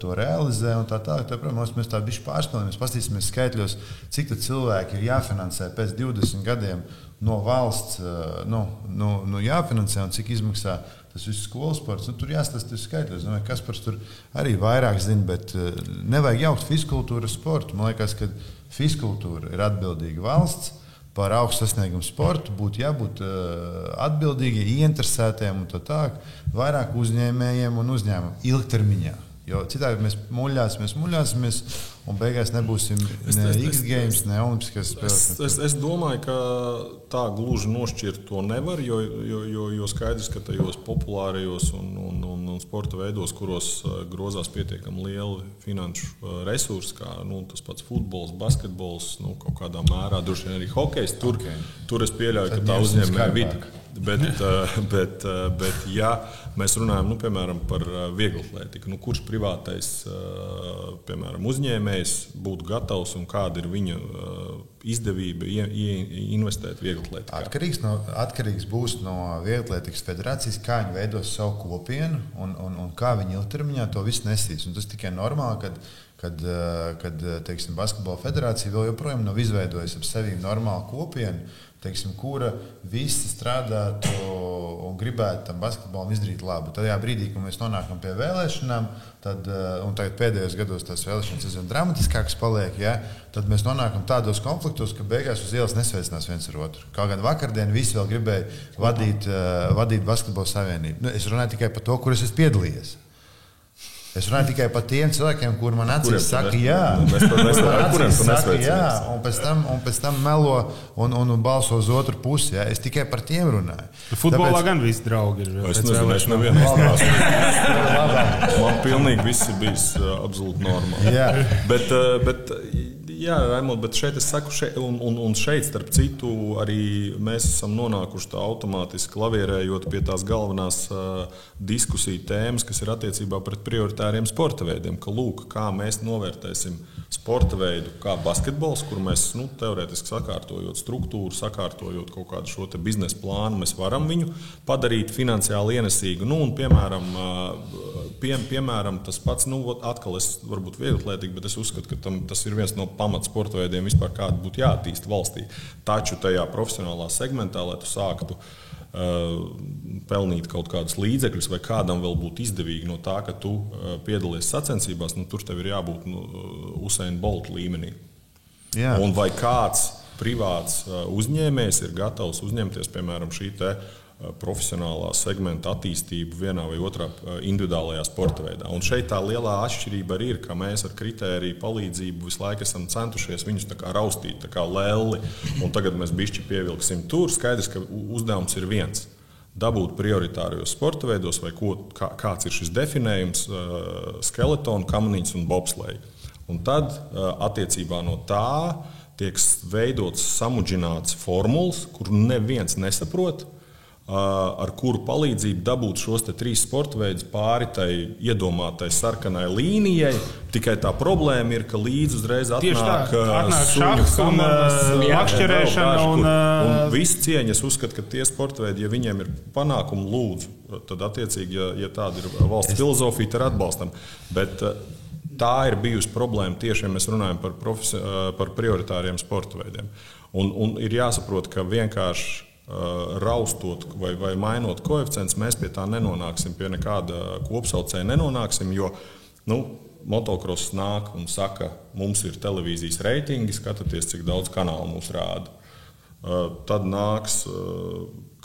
to realizē. Tā tā, tā, protams, mēs tā bišķi pārspēlējamies, paskatīsimies skaitļos, cik cilvēki ir jāfinansē pēc 20 gadiem no valsts nu, nu, nu jāfinansē un cik izmaksā tas viss skolas sports. Nu, tur jāstāsta skaitļos. Nu, kas par to arī vairāk zina, bet nevajag jaukt fiskultūru ar sportu. Man liekas, ka fiskultūra ir atbildīga valsts. Par augstu sasniegumu sportu būtu jābūt uh, atbildīgiem, ieinteresētiem un tā tālāk, vairāk uzņēmējiem un uzņēmumiem ilgtermiņā. Jo citādi mēs muļāsimies, muļāsimies, un beigās nebūsim es, ne X games, ne Olimpiskās spēles. Es, es, es domāju, ka tā gluži nošķirt to nevar, jo, jo, jo, jo skaidrs, ka tajos populārajos un, un, un, un sporta veidos, kuros uh, grozās pietiekami lieli finanšu uh, resursi, kā nu, tas pats futbols, basketbols, nu, kaut kādā mērā droši vien arī hokejs, tur, okay. tur es pieļauju, Tad ka tā uzņēmēja vidi. Bet, (laughs) uh, bet, bet, ja mēs runājam nu, piemēram, par vieglatlētiku, nu, kurš privātais piemēram, uzņēmējs būtu gatavs un kāda ir viņa izdevība investēt vieglatlētikā? Atkarīgs, no, atkarīgs būs no Vieglatlētikas federācijas, kā viņi veidos savu kopienu un, un, un kā viņi ilgtermiņā to visu nesīs. Un tas tikai normāli, kad, kad, kad teiksim, Basketbola federācija vēl joprojām nav izveidojusi ap sevi normālu kopienu teiksim, kura visi strādātu un gribētu tam basketbolam izdarīt labu. Tajā brīdī, kad mēs nonākam pie vēlēšanām, tad, eh, un tagad pēdējos gados tās vēlēšanas aizvien dramatiskākas paliek, ja, tad mēs nonākam tādos konfliktos, ka beigās uz ielas nesveicinās viens ar otru. Kaut gan vakardien visi vēl gribēja vadīt, uh, vadīt basketbola savienību. Nu, es runāju tikai par to, kur es esmu piedalījies. Es runāju tikai par tiem cilvēkiem, kuriem man acīs saka, jā, mēs to nesaprotam. Jā, un pēc, tam, un pēc tam melo un, un, un balso uz otru pusi. Jā. Es tikai par tiem runāju. Futbolā Tāpēc... gan visi draugi ir. Es nezinu, es nevienu neesmu. Man pilnīgi viss ir bijis uh, absolūti normāli. Jā. Bet, uh, bet Jā, Raimond, bet šeit es saku, šeit, un, un, un šeit, starp citu, arī mēs esam nonākuši tā automātiski lavierējot pie tās galvenās uh, diskusiju tēmas, kas ir attiecībā pret prioritāriem sporta veidiem. Ka, lūk, kā mēs novērtēsim sporta veidu, kā basketbols, kur mēs nu, teorētiski sakārtojot struktūru, sakārtojot kaut kādu šo biznesa plānu, mēs varam viņu padarīt finansiāli ienesīgu. Nu, un, piemēram, pie, piemēram, tas pats, nu, atkal es varbūt viegli bet es uzskatu, ka tam, tas ir viens no pamat sporta veidiem vispār kāda būtu jāattīst valstī. Taču tajā profesionālā segmentā, lai tu sāktu pelnīt kaut kādus līdzekļus, vai kādam vēl būtu izdevīgi no tā, ka tu uh, piedalies sacensībās, nu, tur tev ir jābūt nu, Usaina Bolta līmenī. Jā. Un vai kāds privāts uzņēmējs ir gatavs uzņemties, piemēram, šī te, Eh, profesionālā segmenta attīstību vienā vai otrā eh, individuālajā sporta veidā. Un šeit tā lielā atšķirība arī ir, ka mēs ar kritēriju palīdzību visu laiku esam centušies viņus raustīt, kā lēli, un tagad mēs bišķi pievilksim tur. Skaidrs, ka uzdevums ir viens dabūt prioritārijos sporta veidos, vai ko, kā, kāds ir šis definējums, uh, skeletonu, kamaniņas un bobsleja. Un tad attiecībā no tā tiek veidotas samudžinātas formulas, kur neviens nesaprot ar kuru palīdzību dabūt šos trīs sporta veidus pāri tai iedomātai sarkanai līnijai. Tikai tā problēma ir, ka līdzi uzreiz atnāk, šāds un makšķerēšana. Un, un, viss cieņas uzskata, ka tie sporta veidi, ja viņiem ir panākumi, lūdzu, tad attiecīgi, ja, ja tāda ir valsts filozofija, tad atbalstam. Bet, Tā ir bijusi problēma tieši, ja mēs runājam par, profesi, par prioritāriem sporta veidiem. Un, un ir jāsaprot, ka vienkārši raustot vai, vai mainot koeficientus, mēs pie tā nenonāksim, pie nekāda kopsaucēja nenonāksim. Jo nu, motocross nāk un saka, mums ir televīzijas reitingi, skatieties, cik daudz kanālu mums rāda. Tad nāks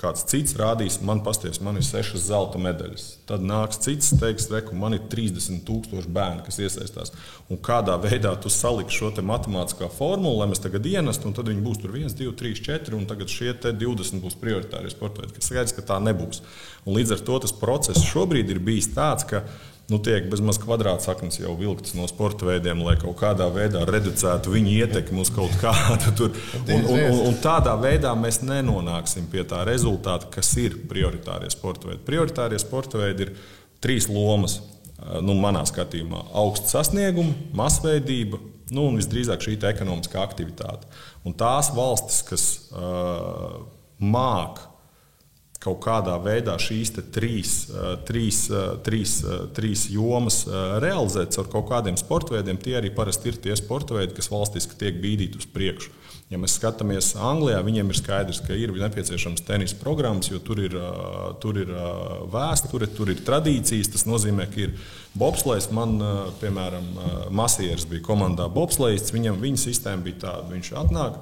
kāds cits rādīs, man pasties, man ir sešas zelta medaļas. Tad nāks cits, teiks, reku, man ir 30,000 bērnu, kas iesaistās. Un kādā veidā tu saliksi šo matemātiskā formulu, lai mēs tagad ienestu, un tad viņi būs tur 1, 2, 3, 4, un tagad šie 20 būs prioritārie sporta veidi. Skaidrs, ka tā nebūs. Un līdz ar to tas process šobrīd ir bijis tāds, ka nu, tiek bezmaz kvadrātsaknes jau vilktas no sporta veidiem, lai kaut kādā veidā reducētu viņu ietekmi uz kaut kādu tur. Un, un, un, un tādā veidā mēs nenonāksim pie tā rezultāta, kas ir prioritārie sporta veidi. Prioritārie sporta veidi ir trīs lomas. Nu, manā skatījumā augsts sasniegums, masveidība nu, un visdrīzāk šī ekonomiskā aktivitāte. Un tās valstis, kas uh, māca kaut kādā veidā šīs trīs, trīs, trīs, trīs jomas realizēt ar kaut kādiem sporta veidiem, tie arī parasti ir tie sporta veidi, kas valstiski tiek bīdīti uz priekšu. Ja mēs skatāmies Anglijā, viņiem ir skaidrs, ka ir nepieciešams tenisa programmas, jo tur ir, tur ir vēsture, tur ir tradīcijas. Tas nozīmē, ka ir bobslēgs. Man, piemēram, Masieris bija komandā bobslēgs. Viņam viņa sistēma bija tāda, viņš atnāk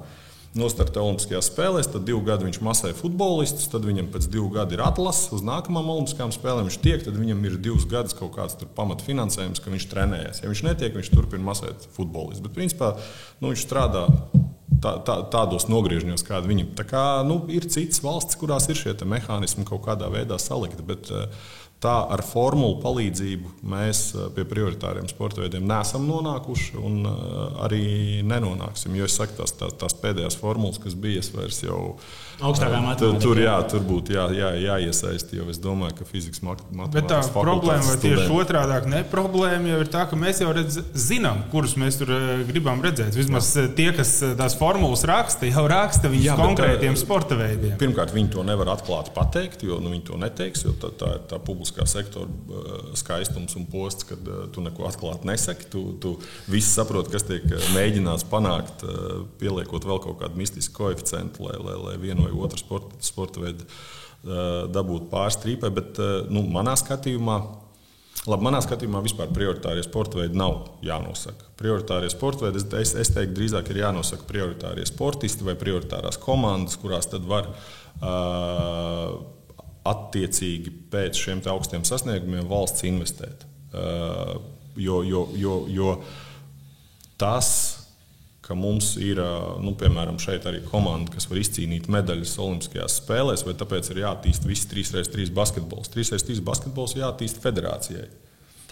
nostartē Olimpiskajās spēlēs, tad divu gadu viņš masē futbolistus, tad viņam pēc divu gadu ir atlases uz nākamām Olimpiskajām spēlēm. Viņš tiek, tad viņam ir divus gadus kaut kāds pamatfinansējums, ka viņš trenējas. Ja viņš netiek, viņš turpina masēt futbolistus. Bet principā nu, viņš strādā. Tā, tā, tādos nogriežņos, kāda viņam ir. Kā, nu, ir citas valstis, kurās ir šie mehānismi kaut kādā veidā salikti. Bet, uh, Tā ar formulu palīdzību mēs eh, pie prioritāriem sporta veidiem neesam nonākuši un eh, arī nenonāksim. Jo es saku, tās, tās, tās pēdējās formulas, kas bija, es vairs jau augstākā eh, matemātikā. Tur, jā, tur būtu jā, jā, jāiesaist, jo es domāju, ka fizikas matemātikā. Bet tā problēma, vai tieši otrādi ne problēma, jau ir tā, ka mēs jau redz, zinām, kurus mēs tur gribam redzēt. Vismaz jā. tie, kas tās formulas raksta, jau raksta viņus jā, konkrētiem bet, sporta veidiem. Pirmkārt, viņi to nevar atklāti pateikt, jo nu, viņi to neteiks, jo tā, tā ir tā publiskā sektora eh, skaistums un posts, kad eh, tu neko atklāti nesaki. Tu, tu visi saproti, kas tiek eh, mēģināts panākt, pieliekot vēl kaut kādu mistisku koeficientu, lai, lai, lai vienu vai otru sporta, sporta veidu dabūtu pārstrīpē. Bet nu, manā skatījumā Labi, manā skatījumā vispār prioritārie sporta veidi nav jānosaka. Prioritārie sporta veidi, es, es teiktu, drīzāk ir jānosaka prioritārie sportisti vai prioritārās komandas, kurās tad var uh, attiecīgi pēc šiem augstiem sasniegumiem valsts investēt. Uh, jo, jo, jo, jo tas, ka mums ir, nu, piemēram, šeit arī komanda, kas var izcīnīt medaļas Olimpiskajās spēlēs, vai tāpēc ir jāattīst visi 3x3 basketbols. 3x3 basketbols jāattīst federācijai.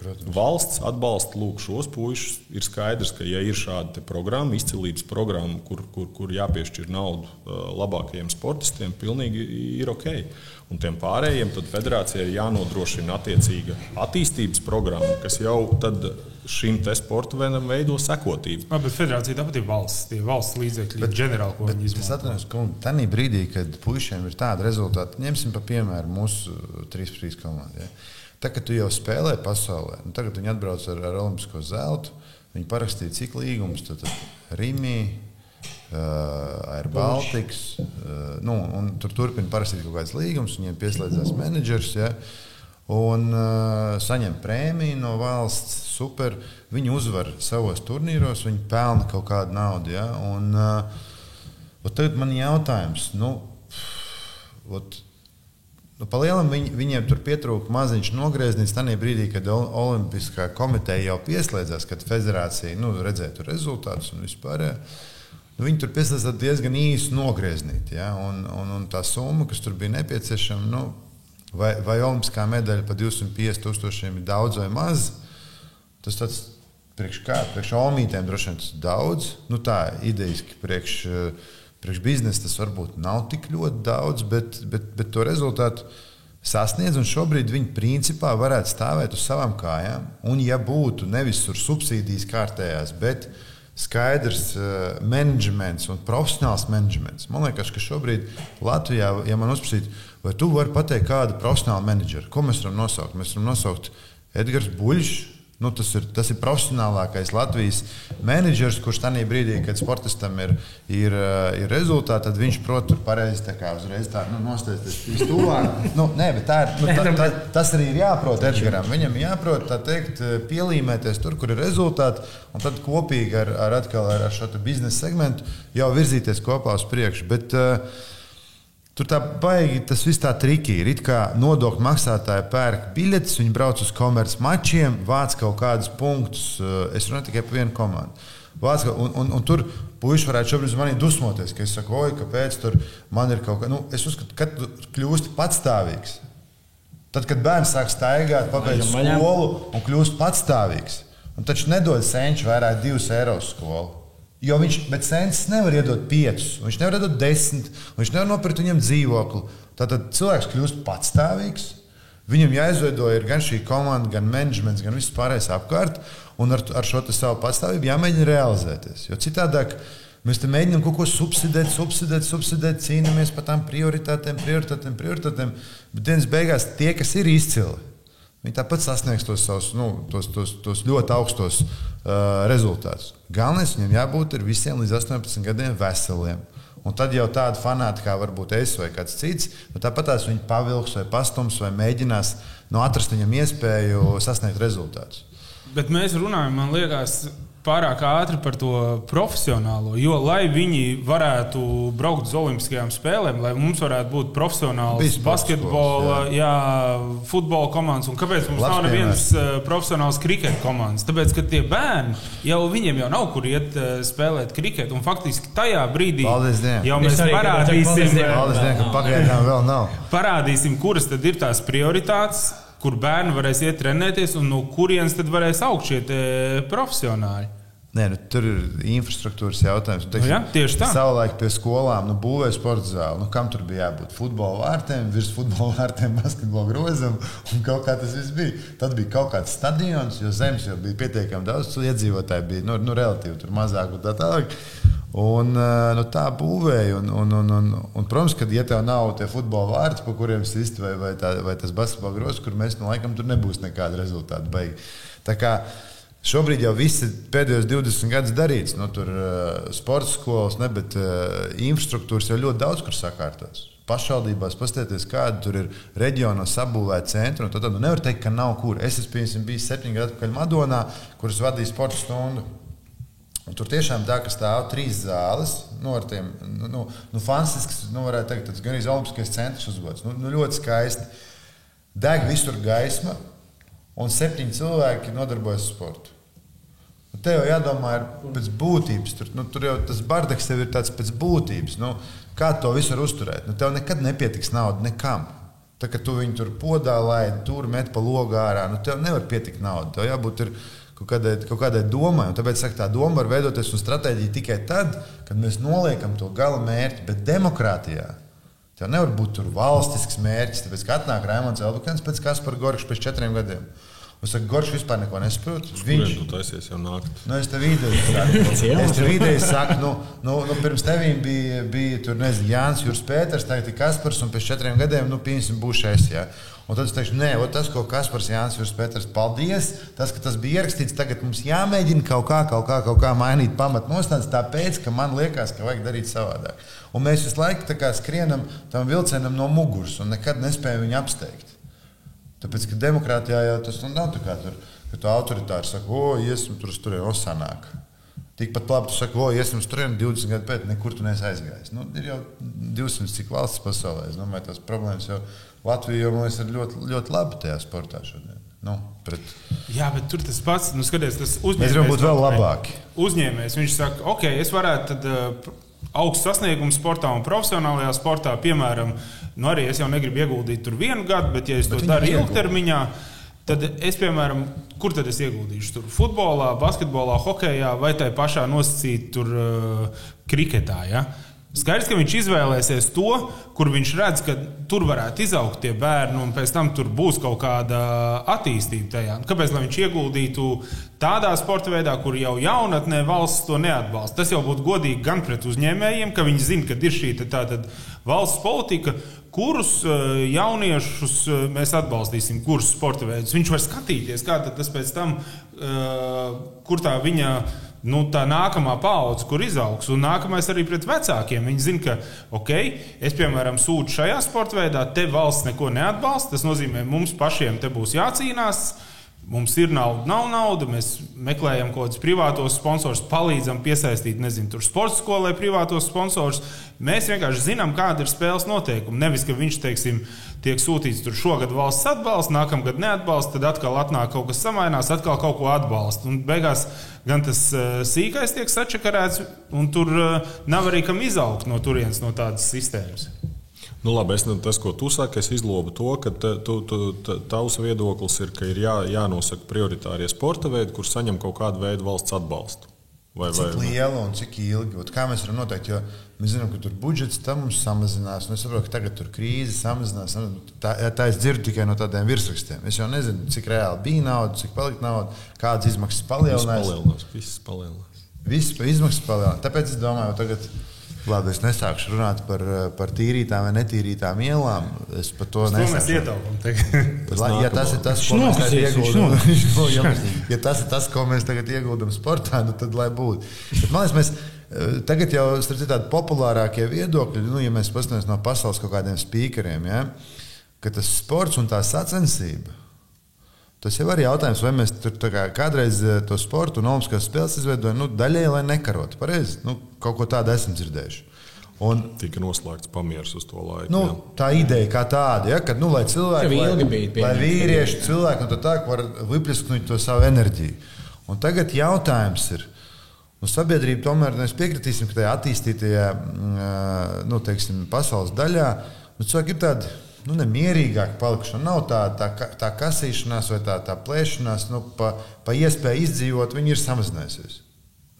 Protams. Valsts atbalsta lūk, šos puikas. Ir skaidrs, ka, ja ir šāda programma, izcilības programma, kur, kur, kur jāpiešķir naudu uh, labākajiem sportistiem, pilnīgi ir ok. Un tiem pārējiem federācijai ir jānodrošina attiecīga attīstības programma, kas jau šim sporta veidam veido sekotību. Jā, bet federācija tāpat ir valsts, tie valsts līdzekļi, bet, ģenerāli, ko viņi izmanto. Es atceros, ka tajā brīdī, kad puišiem ir tāda rezultāta, ņemsim par piemēru mūsu 3-3 komandu. Ja? Tā kā tu jau spēlē pasaulē, nu, tagad viņi atbrauc ar, ar Olimpisko zeltu, viņi parakstīja cik līgumus, tad, tad Rimī, uh, Air Baltics. Uh, nu, tur turpina parasti kaut kāds līgums, viņiem pieslēdzas menedžers. Ja, un uh, saņem prēmiju no valsts. Super. Viņi uzvar savos turnīros, viņi pelna kaut kādu naudu. Ja, un, uh, tagad man ir jautājums. Nu, ot, Nu, Palielam viņ, viņiem tur pietrūka maziņš nogrieziens tajā brīdī, kad Olimpiskā komiteja jau pieslēdzās, kad federācija nu, redzēja rezultātus un vispār. Ja nu, viņi tur piesaistās diezgan īsu nogrieznīt. Ja? Un, un, un tā summa, kas tur bija nepieciešama, nu, vai, vai olimpiskā medaļa par 250 tūkstošiem ir daudz vai maz, tas tāds priekš kā, priekš omītēm droši vien tas daudz. Nu, tā idejiski priekš, priekš biznesa tas varbūt nav tik ļoti daudz, bet, bet, bet to rezultātu sasniedz. Šobrīd viņi principā varētu stāvēt uz savām kājām. Un, ja būtu nevis subsīdijas kārtējās, bet skaidrs uh, menedžments un profesionāls menedžments, man liekas, ka šobrīd Latvijā, ja man uzprasītu, vai tu vari pateikt kādu profesionālu menedžeru, ko mēs varam nosaukt? Mēs varam nosaukt Edgars Buļs Nu, tas, ir, tas ir profesionālākais Latvijas menedžers, kurš tajā brīdī, kad sportistam ir, ir, ir rezultāti, tad viņš prot tur pareizi tā kā uzreiz tā nu, nostāties tuvāk. Nu, nē, bet tā ir, nu, tā, tā, tas arī ir jāprot Edgaram. Viņam jāprot teikt, pielīmēties tur, kur ir rezultāti, un tad kopīgi ar, ar, atkal, ar šo biznesa segmentu jau virzīties kopā uz priekšu. Bet, uh, Tur tā baigi, tas viss tā triki ir. It kā nodokļu maksātāji pērk biļetes, viņi brauc uz komerces mačiem, vāc kaut kādus punktus. Eh, es runāju tikai par vienu komandu. Vāc, un, un, un tur puiši varētu šobrīd manī dusmoties, ka es saku, oi, kāpēc tur man ir kaut kas. Nu, es uzskatu, ka tu kļūsti patstāvīgs. Tad, kad bērns sāk staigāt, pabeidz skolu un kļūst patstāvīgs, un taču nedod senču vairāk divus eiro skolu. Jo viņš, bet cents nevar iedot piecus, viņš nevar iedot desmit, viņš nevar nopirkt viņam dzīvokli. Tātad cilvēks kļūst patstāvīgs. Viņam jāizveido gan šī komanda, gan menedžments, gan viss pārējais apkārt, un ar, ar šo savu patstāvību jāmēģina realizēties. Jo citādi mēs mēģinām kaut ko subsidēt, subsidēt, subsidēt, cīnāmies par tām prioritātēm, prioritātēm, prioritātēm. Bet dienas beigās tie, kas ir izcili, viņi tāpat sasniegs tos, savus, nu, tos, tos, tos ļoti augstos uh, rezultātus. Galvenais viņam jābūt visiem līdz 18 gadiem veseliem. Un tad jau tāda fanāta kā varbūt es vai kāds cits, nu, tāpat tās viņa pavilks vai pastums vai mēģinās nu, atrast viņam iespēju sasniegt rezultātus. Bet mēs runājam, man liekas, pārāk ātri par to profesionālo. Jo, lai viņi varētu braukt uz Olimpiskajām spēlēm, lai mums varētu būt profesionāls basketbola, jā. Jā, futbola komandas, un kāpēc mums Labs nav nevienas uh, profesionāls kriketa komandas? Tāpēc, ka tie bērni jau viņiem jau nav kur iet uh, spēlēt kriketu, un faktiski tajā brīdī Paldies, jau mēs parādīsim, Paldies, Dien, ka pagaidām vēl nav. Parādīsim, kuras tad ir tās prioritātes kur bērni varēs iet trenēties un no kurienes tad varēs augt šie profesionāļi. Nē, nu, tur ir infrastruktūras jautājums. Nu, teiksim, nu, ja, tieši tā. Savulaik pie skolām nu, būvēja sporta zāli. Nu, kam tur bija jābūt? Futbola vārtiem, virs futbola vārtiem, (laughs) basketbola grozam. Kaut kā tas viss bija. Tad bija kaut kāds stadions, jo zemes jau bija pietiekami daudz. Iedzīvotāji bija nu, nu, relatīvi mazāk un tā tālāk. Un, eh, nu, tā būvēja. Un, un, un, un, un, protams, ka, ja tev nav tie futbola vārti, pa kuriem sist, vai, vai, tā, vai tas basketbola grozs, kur mēs nu, laikam tur nebūs nekāda rezultāta. Beig. Tā kā Šobrīd jau viss ir pēdējos 20 gadus darīts. Nu, tur uh, sporta skolas, ne, bet uh, infrastruktūras jau ļoti daudz kur sakārtotas. Pašvaldībās paskatieties, kāda tur ir reģionā sabūvēta centra. Tad nu, nevar teikt, ka nav kur. Es esmu bijis septiņu gadu atpakaļ Madonā, kuras vadīja sporta stundu. Un tur tiešām tā, ka stāv trīs zāles, nu, ar tiem nu, nu, nu, fantastisks, nu, varētu teikt, tas gan arī Olimpiskais centrs uzbūvēts. Nu, nu, ļoti skaisti. Deg visur gaisma, un septiņi cilvēki nodarbojas ar sportu. Nu, te jau jādomā pēc būtības. Tur, nu, tur jau tas bardaks tev ir tāds pēc būtības. Nu, kā to visu uzturēt? Nu, tev nekad nepietiks naudas nekam. Tā kā tu viņu tur podā laidi, tur met pa logu ārā, nu, tev nevar pietikt naudas. Tev jābūt ir, kaut kādai, kaut kādai domai. Un tāpēc saka, tā doma var veidoties un stratēģija tikai tad, kad mēs noliekam to gala mērķi. Bet demokrātijā tev nevar būt valstisks mērķis. Tāpēc, kad atnāk Raimons Elbukens pēc Kaspara Gorkša pēc četriem gadiem. Es saku, Gorš vispār neko nesaprot. Viņš to taisies jau nākt. Nu, es tev ideju saku, (laughs) es tev ideju saku, nu, nu, nu pirms tevīm bija, bija tur, nezinu, Jānis Jurs Pēters, tagad ir Kaspars, un pēc četriem gadiem, nu, pieņemsim, būšu es. Ja? Un tad es teikšu, nē, tas, ko Kaspars Jānis Jurs Pēters, paldies, tas, ka tas bija ierakstīts, tagad mums jāmēģina kaut kā, kaut kā, kaut kā mainīt pamatnostādnes, tāpēc, ka man liekas, ka vajag darīt savādāk. Un mēs visu laiku skrienam tam vilcienam no muguras un nekad nespējam viņu apsteigt. Tāpēc, ka demokrātijā jau tas nu, nav tā kā tur, ka tu autoritāri saki, o, iesim tur, tur jau sanāk. Tikpat labi, tu saki, o, iesim tur 20 gadu pēc, nekur tu neesi aizgājis. Nu, ir jau 200 cik valsts pasaulē. Es domāju, tās problēmas jau Latvija mums ir ļoti, ļoti labi tajā sportā šodien. Nu, pret... Jā, bet tur tas pats, nu, skaties, tas uzņēmējs. Mēs gribam būt vēl labāki. Uzņēmējs, viņš saka, ok, es varētu tad. Uh, augsts sasniegums sportā un profesionālajā sportā. Piemēram, nu arī es jau negribu ieguldīt tur vienu gadu, bet, ja es bet to daru ilgtermiņā, Tad es, piemēram, kur tad es ieguldīšu? Tur futbolā, basketbolā, hokeja vai tai pašā nosacītā tur uh, kriketā. Ja? Skaidrs, ka viņš izvēlēsies to, kur viņš redz, ka tur varētu izaugt tie bērni, un pēc tam tur būs kaut kāda attīstība tajā. Kāpēc viņš ieguldītu tādā sporta veidā, kur jau jaunatnē valsts to neatbalsta? Tas jau būtu godīgi gan pret uzņēmējiem, ka viņi zina, ka ir šī valsts politika, kurus eh, jauniešus eh, mēs atbalstīsim, kurus sporta veidus. Viņš var skatīties, kā tas pēc tam, eh, kur tā viņa. Nu, tā nākamā paudze, kur izaugs, un nākamais arī pret vecākiem. Viņi zina, ka, ok, es, piemēram, sūdzu šajā sporta veidā, te valsts neko neatbalsta. Tas nozīmē, mums pašiem te būs jācīnās. Mums ir nauda, nav nauda. Mēs meklējam kaut kādus privātos sponsorus, palīdzam piesaistīt, nezinu, tur sporta skolai privātos sponsorus. Mēs vienkārši zinām, kāda ir spēles noteikumi. Nevis, ka viņš, teiksim, tiek sūtīts tur šogad valsts atbalsts, nākamgad neatbalsts, tad atkal atnāk kaut kas samainās, atkal kaut ko atbalsta. Un beigās gan tas uh, sīkais tiek sačakarēts, un tur uh, nav arī kam izaugt no turienes, no tādas sistēmas. Nu, labi, es, tas, ko tu saki, es izlobu to, ka tu, tu, tavs viedoklis ir, ka ir jā, jānosaka prioritārie sporta veidi, kur saņem kaut kādu veidu valsts atbalstu. Vai, cik vai, liela un cik ilgi? Ot, kā mēs varam noteikt? Jo mēs zinām, ka tur budžets tam mums samazinās. Es saprotu, ka tagad tur krīze samazinās. Tā, tā es dzirdu tikai no tādiem virsrakstiem. Es jau nezinu, cik reāli bija nauda, cik palika nauda, kādas izmaksas palielinās. Viss palielinās. Viss palielinās. Viss izmaksas palielinās. Tāpēc es domāju, tagad Labi, es nesākšu runāt par, par tīrītām vai netīrītām ielām. Es par to nesāku. (laughs) (laughs) Ja tas ir tas, ko mēs tagad ieguldām, ja tas ir tas, ko mēs tagad ieguldām sportā, nu tad lai būtu. Bet, man liekas, mēs eh, tagad jau tādi populārākie viedokļi, nu, ja mēs paskatāmies no pasaules kaut kādiem spīkeriem, ja, ka tas sports un tā sacensība. Tas jau ir jautājums, vai mēs tur kā, kādreiz eh, to sportu un olimpiskās spēles izveidojam nu, daļai, lai nekarotu. Pareizi, nu, kaut ko tādu esam dzirdējuši. Un, Tika noslēgts pamieris uz to laiku. Nu, jā. tā ideja kā tāda, ja, ka nu, lai cilvēki, lai, bija, lai vīrieši, cilvēki un tā var lipliskot to savu enerģiju. Un tagad jautājums ir. Nu, sabiedrība tomēr mēs piekritīsim, ka tajā attīstītajā mm, nu, teiksim, pasaules daļā nu, cilvēki ir tādi nu, nemierīgāk palikuši. Nav tā, tā, tā kasīšanās vai tā, tā plēšanās, nu, pa, pa iespēju izdzīvot, viņi ir samazinājusies.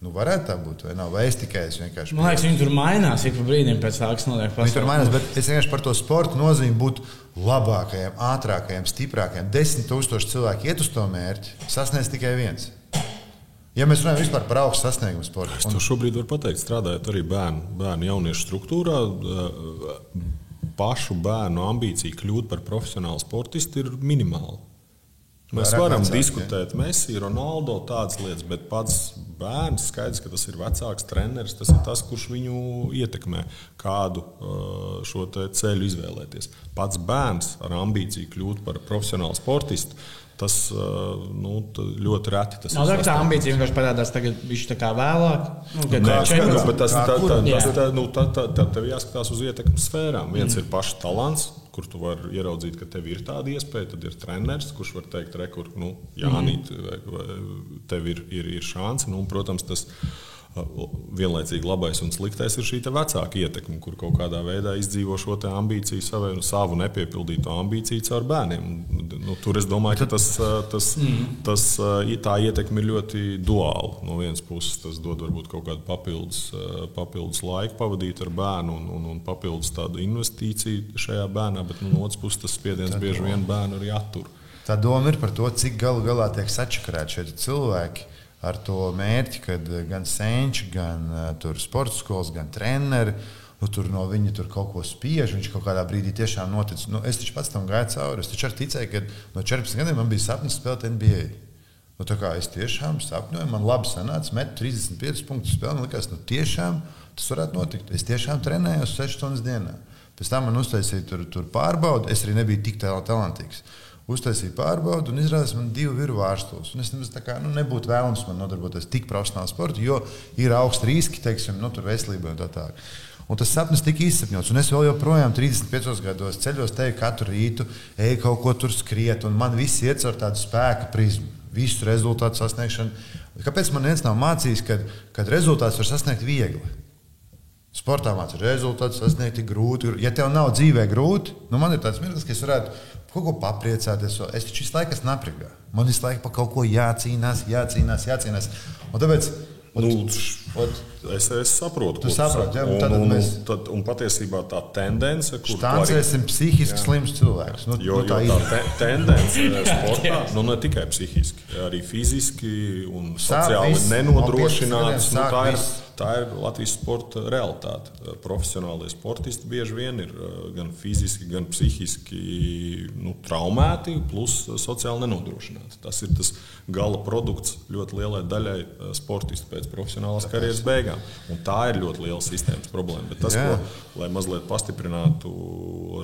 Nu, varētu tā būt, vai nav? Vai es tikai es vienkārši. Man liekas, viņi tur mainās ik pa brīdim pēc tā, kas notiek. Viņi tur mainās, bet es vienkārši par to sportu nozīmi būt labākajiem, ātrākajiem, stiprākajiem. Desmit tūkstoši cilvēku iet uz to mērķi, sasniedz tikai viens. Ja mēs runājam vispār par augstu sasniegumu sportā, tad un... to šobrīd var pateikt, strādājot arī bērnu, bērnu jauniešu struktūrā pašu bērnu ambīcija kļūt par profesionālu sportistu ir minimāla. Mēs varam vecāki, diskutēt, Messi, Ronaldo, tādas lietas, bet pats bērns skaidrs, ka tas ir vecāks treneris. Tas ir tas, kurš viņu ietekmē, kādu uh, šo ceļu izvēlēties. Pats bērns ar ambīciju kļūt par profesionālu sportistu Tas nu, ļoti reti tas Nav tā, tā ambīcija vienkārši parādās tagad, viņš tā kā vēlāk. Nu, Nē, tas, tā, tā, tas, tā, nu, tā, tā, tā, tev jāskatās uz ietekmes sfērām. Viens mm. ir pašs talants, kur tu vari ieraudzīt, ka tev ir tāda iespēja. Tad ir treneris, kurš var teikt, rekur, nu, Jānīt, mm. tev ir, ir, ir šāns. Nu, protams, tas ir vienlaicīgi labais un sliktais ir šī vecāka ietekme, kur kaut kādā veidā izdzīvo šo ambīciju, savu, savu nepiepildīto ambīciju caur bērniem. Nu, tur es domāju, ka tas, tas, tas, tā ietekme ir ļoti duāla. No vienas puses tas dod varbūt kaut kādu papildus, papildus laiku pavadīt ar bērnu un, un, un papildus tādu investīciju šajā bērnā, bet no otras puses tas spiediens bieži vien bērnu arī attur. Tā doma ir par to, cik galu galā tiek sačakarēti šie cilvēki ar to mērķi, ka gan senči, gan uh, sporta skolas, gan treneri. Nu, tur no viņa tur kaut ko spiež. Viņš kaut kādā brīdī tiešām notic. Nu, es taču pats tam gāju cauri. Es taču arī ticēju, ka no 14 gadiem man bija sapnis spēlēt NBA. Nu, es tiešām sapņoju, man labi sanāca, met 35 punktus spēlē. Man liekas, nu, tiešām tas varētu notikt. Es tiešām trenējos 6 stundas dienā. Pēc tam man uztaisīja tur, tur pārbaudi. Es arī nebiju tik talantīgs uztaisīju pārbaudi un izrādās, man divi viru vārstulis. Es nemaz kā nu, nebūtu vēlams man nodarboties tik profesionāli sportu, jo ir augsti riski, teiksim, nu, veselībai un tā tālāk. Un tas sapnis tika izsapņots. Un es vēl joprojām 35 gados ceļos, teju katru rītu, eju kaut ko tur skriet, un man viss iet caur tādu spēka prizmu, visu rezultātu sasniegšanu. Kāpēc man viens nav mācījis, ka rezultāts var sasniegt viegli? Sportā mācīt rezultātus, sasniegt grūti. Ja tev nav dzīvē grūti, nu man ir tāds mirklis, ka es varētu kaut ko papriecāties. Es taču visu laiku esmu naprigā. Man visu laiku par kaut ko jācīnās, jācīnās, jācīnās. Un tāpēc, Nu, ot, es, es saprotu, tu saproti, ja, un, tad un, mēs tad, un patiesībā tā tendence, kur stāvēsim psihiski slims cilvēks. Nu, Jo, nu, tā, jo ir. tā te, tendence (laughs) sportā, nu ne tikai psihiski, arī fiziski un sociāli nenodrošināts. No 15 Nu, tā, ir. Tā ir Latvijas sporta realitāte. Profesionālie sportisti bieži vien ir eh, gan fiziski, gan psihiski nu, traumēti, plus sociāli nenodrošināti. Tas ir tas gala produkts ļoti lielai daļai eh, sportistu pēc profesionālās karjeras beigām. Un tā ir ļoti liela sistēmas problēma. Bet tas, Jā. ko lai mazliet pastiprinātu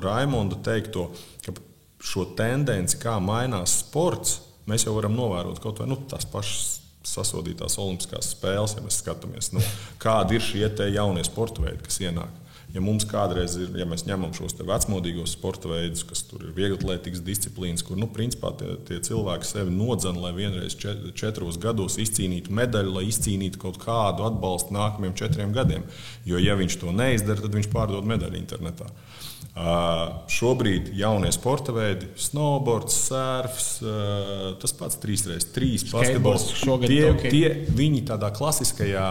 Raimonda teikto, ka šo tendenci, kā mainās sports, mēs jau varam novērot kaut vai nu, tās pašas sasodītās Olimpiskās spēles, ja mēs skatāmies, nu, kādi ir šie jaunie sporta veidi, kas ienāk. Ja mums kādreiz ir, ja mēs ņemam šos vecmodīgos sporta veidus, kas tur ir vieglatlētīgas disciplīnas, kur nu, principā tie, tie cilvēki sevi nodzena, lai vienreiz čet, četros gados izcīnītu medaļu, lai izcīnītu kaut kādu atbalstu nākamajiem četriem gadiem. Jo, ja viņš to neizdara, tad viņš pārdod medaļu internetā. Uh, šobrīd jaunie sporta veidi, snowboards, surfs, tas pats 3x3, basketbols. šogad Tie, Tokio. tie, viņi tādā klasiskajā,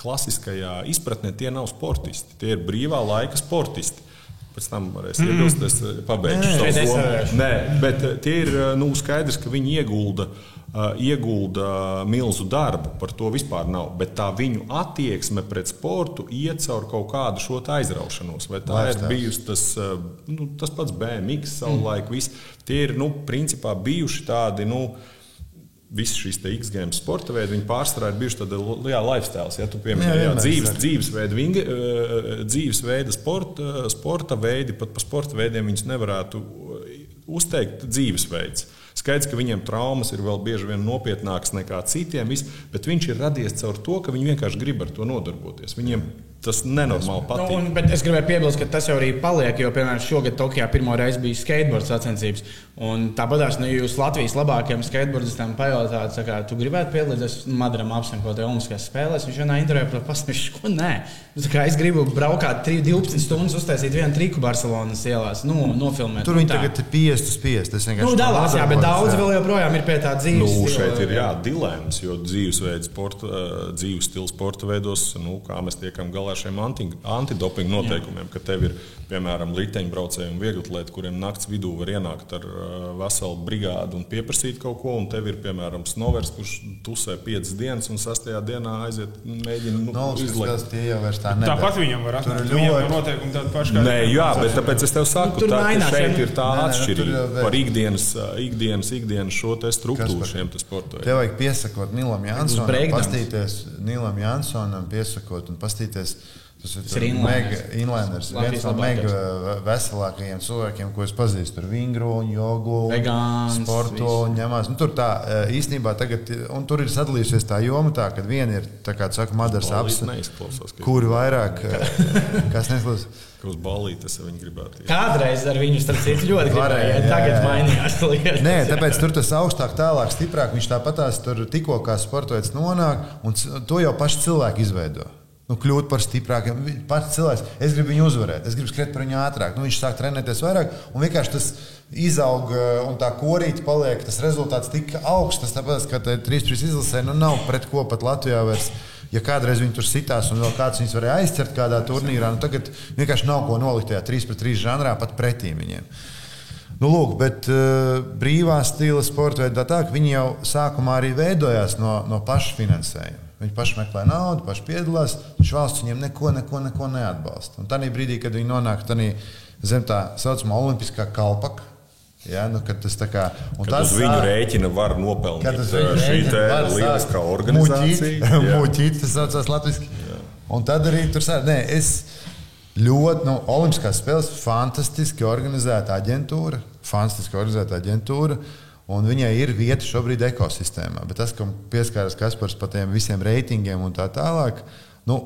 klasiskajā izpratnē tie nav sportisti. Tie ir brīvā laika sportisti. Pēc tam varēs iebilst, es pabeigšu Nē, savu nevarēšu. Nē, bet tie ir nu, skaidrs, ka viņi iegulda, uh, iegulda milzu darbu. Par to vispār nav. Bet tā viņu attieksme pret sportu iet caur kaut kādu šo aizraušanos. Vai tā ir Lifestyles. bijusi tas, uh, nu, tas pats BMX savulaik. Mm. Tie ir nu, principā bijuši tādi. Nu, Visi šīs X-games sporta veidi, viņi pārsvarā ir bijuši tādi jā, lifestyle. Ja tu Jā, piemini, jā, vienmēr dzīves, dzīvesveida, vingi, eh, dzīvesveida sporta, sporta veidi, pat par sporta veidiem viņus nevarētu eh, uzteikt dzīvesveids. Skaidrs, ka viņiem traumas ir vēl bieži vien nopietnākas nekā citiem, bet viņš ir radies caur to, ka viņi vienkārši grib ar to nodarboties. Viņiem tas nenormāli Nu, patīk. un, bet es gribēju piebilst, ka tas jau arī paliek. Jo, piemēram, šogad Tokijā pirmo reizi bija skateboard sacensības. Un Tāpat, nu, jūs Latvijas labākajam skateboardistam pajautājat, tā kā, tu gribētu piedalīties Madaram apsaimniekotajā Olimpiskajās spēlēs, viņš vienā intervijā par pasmiešu, ko nē. Nu, kā Es gribu braukāt 3, 12 stundas, uztaisīt vienu triku Barcelonas ielās, nu, nofilmēt. Tur Nu, viņi tā. tagad ir 50 uz 50. Es vienkārši Nu, dalās, jā, bet daudz vēl joprojām ir pie tā dzīves. Nu, šeit ir jā, dilemmas, jo dzīvesveids, sporta, dzīves stils sporta veidos, nu, kā mēs tiekam galā šiem anti, antidopinga noteikumiem, ka tev ir piemēram riteņbraucēji un vieglatlēti, kuriem naktas vidū var ienākt ar uh, veselu brigādi un pieprasīt kaut ko, un tev ir piemēram snovers, kurš tusē piecas dienas un sastajā dienā aiziet mēģina nu, Nu, tie jau vairs tā. Tāpat viņam var Tur atnākt. ir Viņam ļoti- noteikumi tādi paši kā Nē, jā, bet tāpēc es tev saku, Nu, tā, šeit nu- ir tā nu, atšķirība par ikdienas, uh, ikdienas, ikdienas šo te struktūru šiem te sporta veidiem. Tev vajag piesakot Nilam Jansonam, pastīties Nilam Jansonam, piesakot un pastīties. Tas ir, Tas ir mega- inliners, viens no mega veselākajiem cilvēkiem, ko es pazīstu. Tur vingro, jogu, visu. un ņemās. Nu, tur tā e, īstenībā tagad, un tur ir sadalījusies tā joma tā, ka viena ir, tā kā saka, neizklausās, ka- kuri vairāk, e, kas neklausās. ka uz balītes viņi gribētu. Kādreiz ar viņu citu ļoti gribēju, Varēja, ja jā, tagad jā, jā. mainījās lietas. Nē, tāpēc tur tas augstāk, tālāk, stiprāk. Viņš tāpatās tur tikko kā sports nonāk, un to jau paši cilvēki izveido. Nu, kļūt par stiprākiem. Pats cilvēks, es gribu viņu uzvarēt, es gribu skriet par viņu ātrāk. Nu, viņš sāk trenēties vairāk, un vienkārši tas izaug, eh, un tā korīte paliek. Tas rezultāts tik augsts, tāpēc, ka 3-3 izlasē nu, nav pret ko pat Latvijā vairs. Ja kādreiz viņi tur sitās, un vēl kāds viņus varēja aizcert kādā turnīrā, nu tagad vienkārši nav ko nolikt tajā 3-3 žanrā pat pretī viņiem. Nu, lūk, bet uh, brīvā stila sporta veidā tā, ka viņi jau sākumā arī veidojās no, no paša finansējuma. Viņi paši meklē naudu, paši piedalās, taču valsts viņiem neko, neko, neko neatbalsta. Un tajā brīdī, kad viņi nonāk tādā zem tā saucamā olimpiskā kalpaka, ja, nu, tas tā kā Kad uz viņu rēķina var nopelnīt uh, šī lieliskā organizācija. Muļķīt, tas saucās latviešu. Un tad arī tur sāk, nē, es ļoti, nu, Olimpiskās spēles fantastiski organizēta aģentūra, fantastiski organizēta aģentūra. Un viņai ir vieta šobrīd ekosistēmā. Bet tas, kam pieskārās Kaspars par tiem visiem reitingiem un tā tālāk, nu,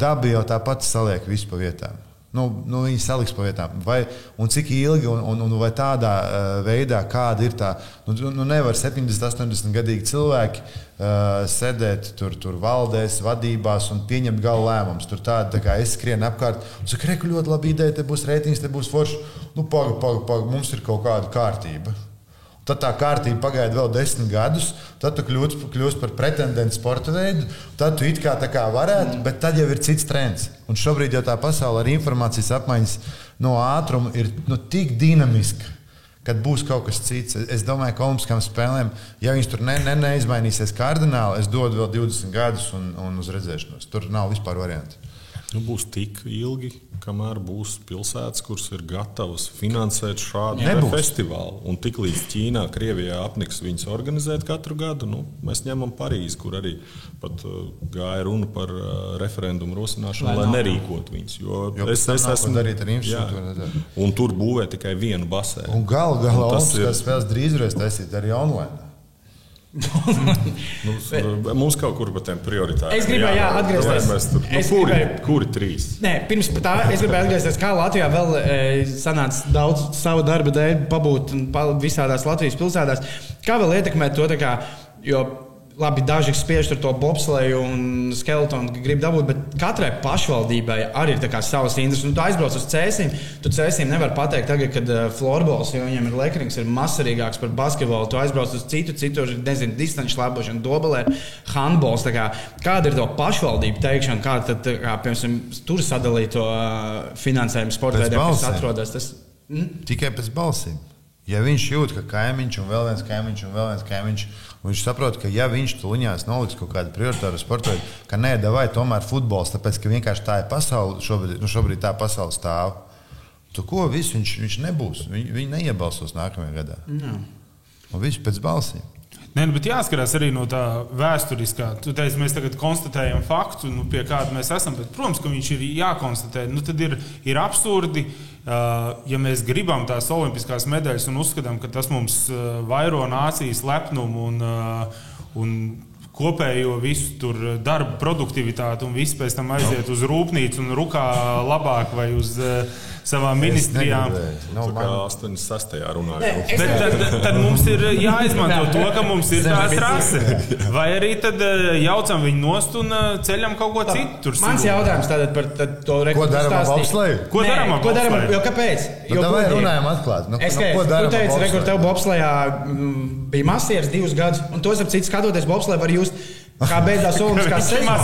dabi jau tāpat saliek visu pa vietām. Nu, nu, viņi saliks pa vietām. Vai, un cik ilgi, un, un, un vai tādā uh, veidā, kāda ir tā. Nu, nu nevar 70, 80 gadīgi cilvēki uh, sēdēt tur, tur valdēs, vadībās un pieņemt gala lēmumus. Tur tāda tā kā es skrienu apkārt un saku, ka ļoti labi ideja, te būs reitings, te būs forši. Nu, paga, paga, paga, mums ir kaut kāda kārtība. Tad tā kārtība pagaida vēl desmit gadus, tad tu kļūsi, kļūsi par pretendentu sporta veidu. Tad tu it kā tā kā varētu, mm. bet tad jau ir cits trends. Un šobrīd jau tā pasaule ar informācijas apmaiņas no ātruma ir nu, tik dinamiska. Kad būs kaut kas cits, es domāju, ka Olimpiskām spēlēm, ja viņas tur ne, ne, neizmainīsies kardināli, es dodu vēl 20 gadus un, un uz redzēšanos. Tur nav vispār variantu. Nu, būs tik ilgi, kamēr būs pilsētas, kuras ir gatavas finansēt šādu festivālu. Un tiklīdz Ķīnā, Krievijā apniks viņus organizēt katru gadu, nu, mēs ņemam Parīzi, kur arī pat, uh, gāja runa par uh, referendumu rosināšanu, lai, lai nerīkotu viņus. Jo, jo es, es esmu darīt ar infrastruktūru. Un tur būvē tikai vienu basēnu. Galu galā Olimpiskās spēles drīz varēs taisīt arī online nu, (laughs) mums kaut kur par tiem prioritātiem. Es gribēju jā, atgriezties pie tā, nu, kuri, gribēju, kuri trīs. Nē, pirms tā es gribēju atgriezties, kā Latvijā vēl e, sanāca daudz savu darba dēļ pabūt visādās Latvijas pilsētās. Kā vēl ietekmēt to? Kā, jo labi, daži spiež to bobsleju un skeletonu, grib dabūt, bet katrai pašvaldībai arī ir savas intereses. Nu, tu aizbrauc uz cēsīm, tu cēsīm nevar pateikt, tagad, kad uh, florbols, jo viņiem ir lekrings, ir masarīgāks par basketbolu. Tu aizbrauc uz citu, citu, nezinu, distanču slēpošanu, dobelē, handbols. Kā, kāda ir to pašvaldību teikšana, kā tad, kā, piemēram, tur sadalīt to uh, finansējumu sporta veidiem, kas atrodas? Tas, mm? Tikai pēc balsīm. Ja viņš jūt, ka kaimiņš un vēl viens kaimiņš un vēl viens kaimiņš, viņš saprot, ka ja viņš tuliņās noliks kaut kādu prioritāru sporta veidu, ka nē, vai tomēr futbols, tāpēc ka vienkārši tā ir pasaule, šobrīd, nu šobrīd tā pasaule stāv. Tu ko visu viņš, viņš nebūs? Viņi, viņi neiebalsos nākamajā gadā. No. Un viss pēc balsīm. Nē, nu, bet jāskatās arī no tā vēsturiskā. Tu teici, mēs tagad konstatējam faktu, nu, pie kāda mēs esam. Bet, protams, ka viņš ir jākonstatē. Nu, tad ir, ir absurdi, ja mēs gribam tās olimpiskās medaļas un uzskatām, ka tas mums vairo nācijas lepnumu un, un kopējo visu tur darbu produktivitāti un viss pēc tam aiziet uz rūpnīcu un rukā labāk vai uz uh, savām ministrijām. No, tā kā 86. runājot. Bet tad, tad mums ir jāizmanto to, ka mums ir tā trase. Vai arī tad eh, jaucam viņu nost un eh, ceļam kaut ko citu. Tur Mans jautājums tātad par to rekordu. Ko darām ar bobsleju? Ko darām ar bobsleju? Jo kāpēc? Nu, jo vai runājam atklāti? Nu, es nu, ko darām? Tu teici, rekordu tev bobslejā mm, bija masieris divus gadus, un tos ap citu skatoties bobsleju var just Kā beidzās (laughs) Olimpiskā sezona?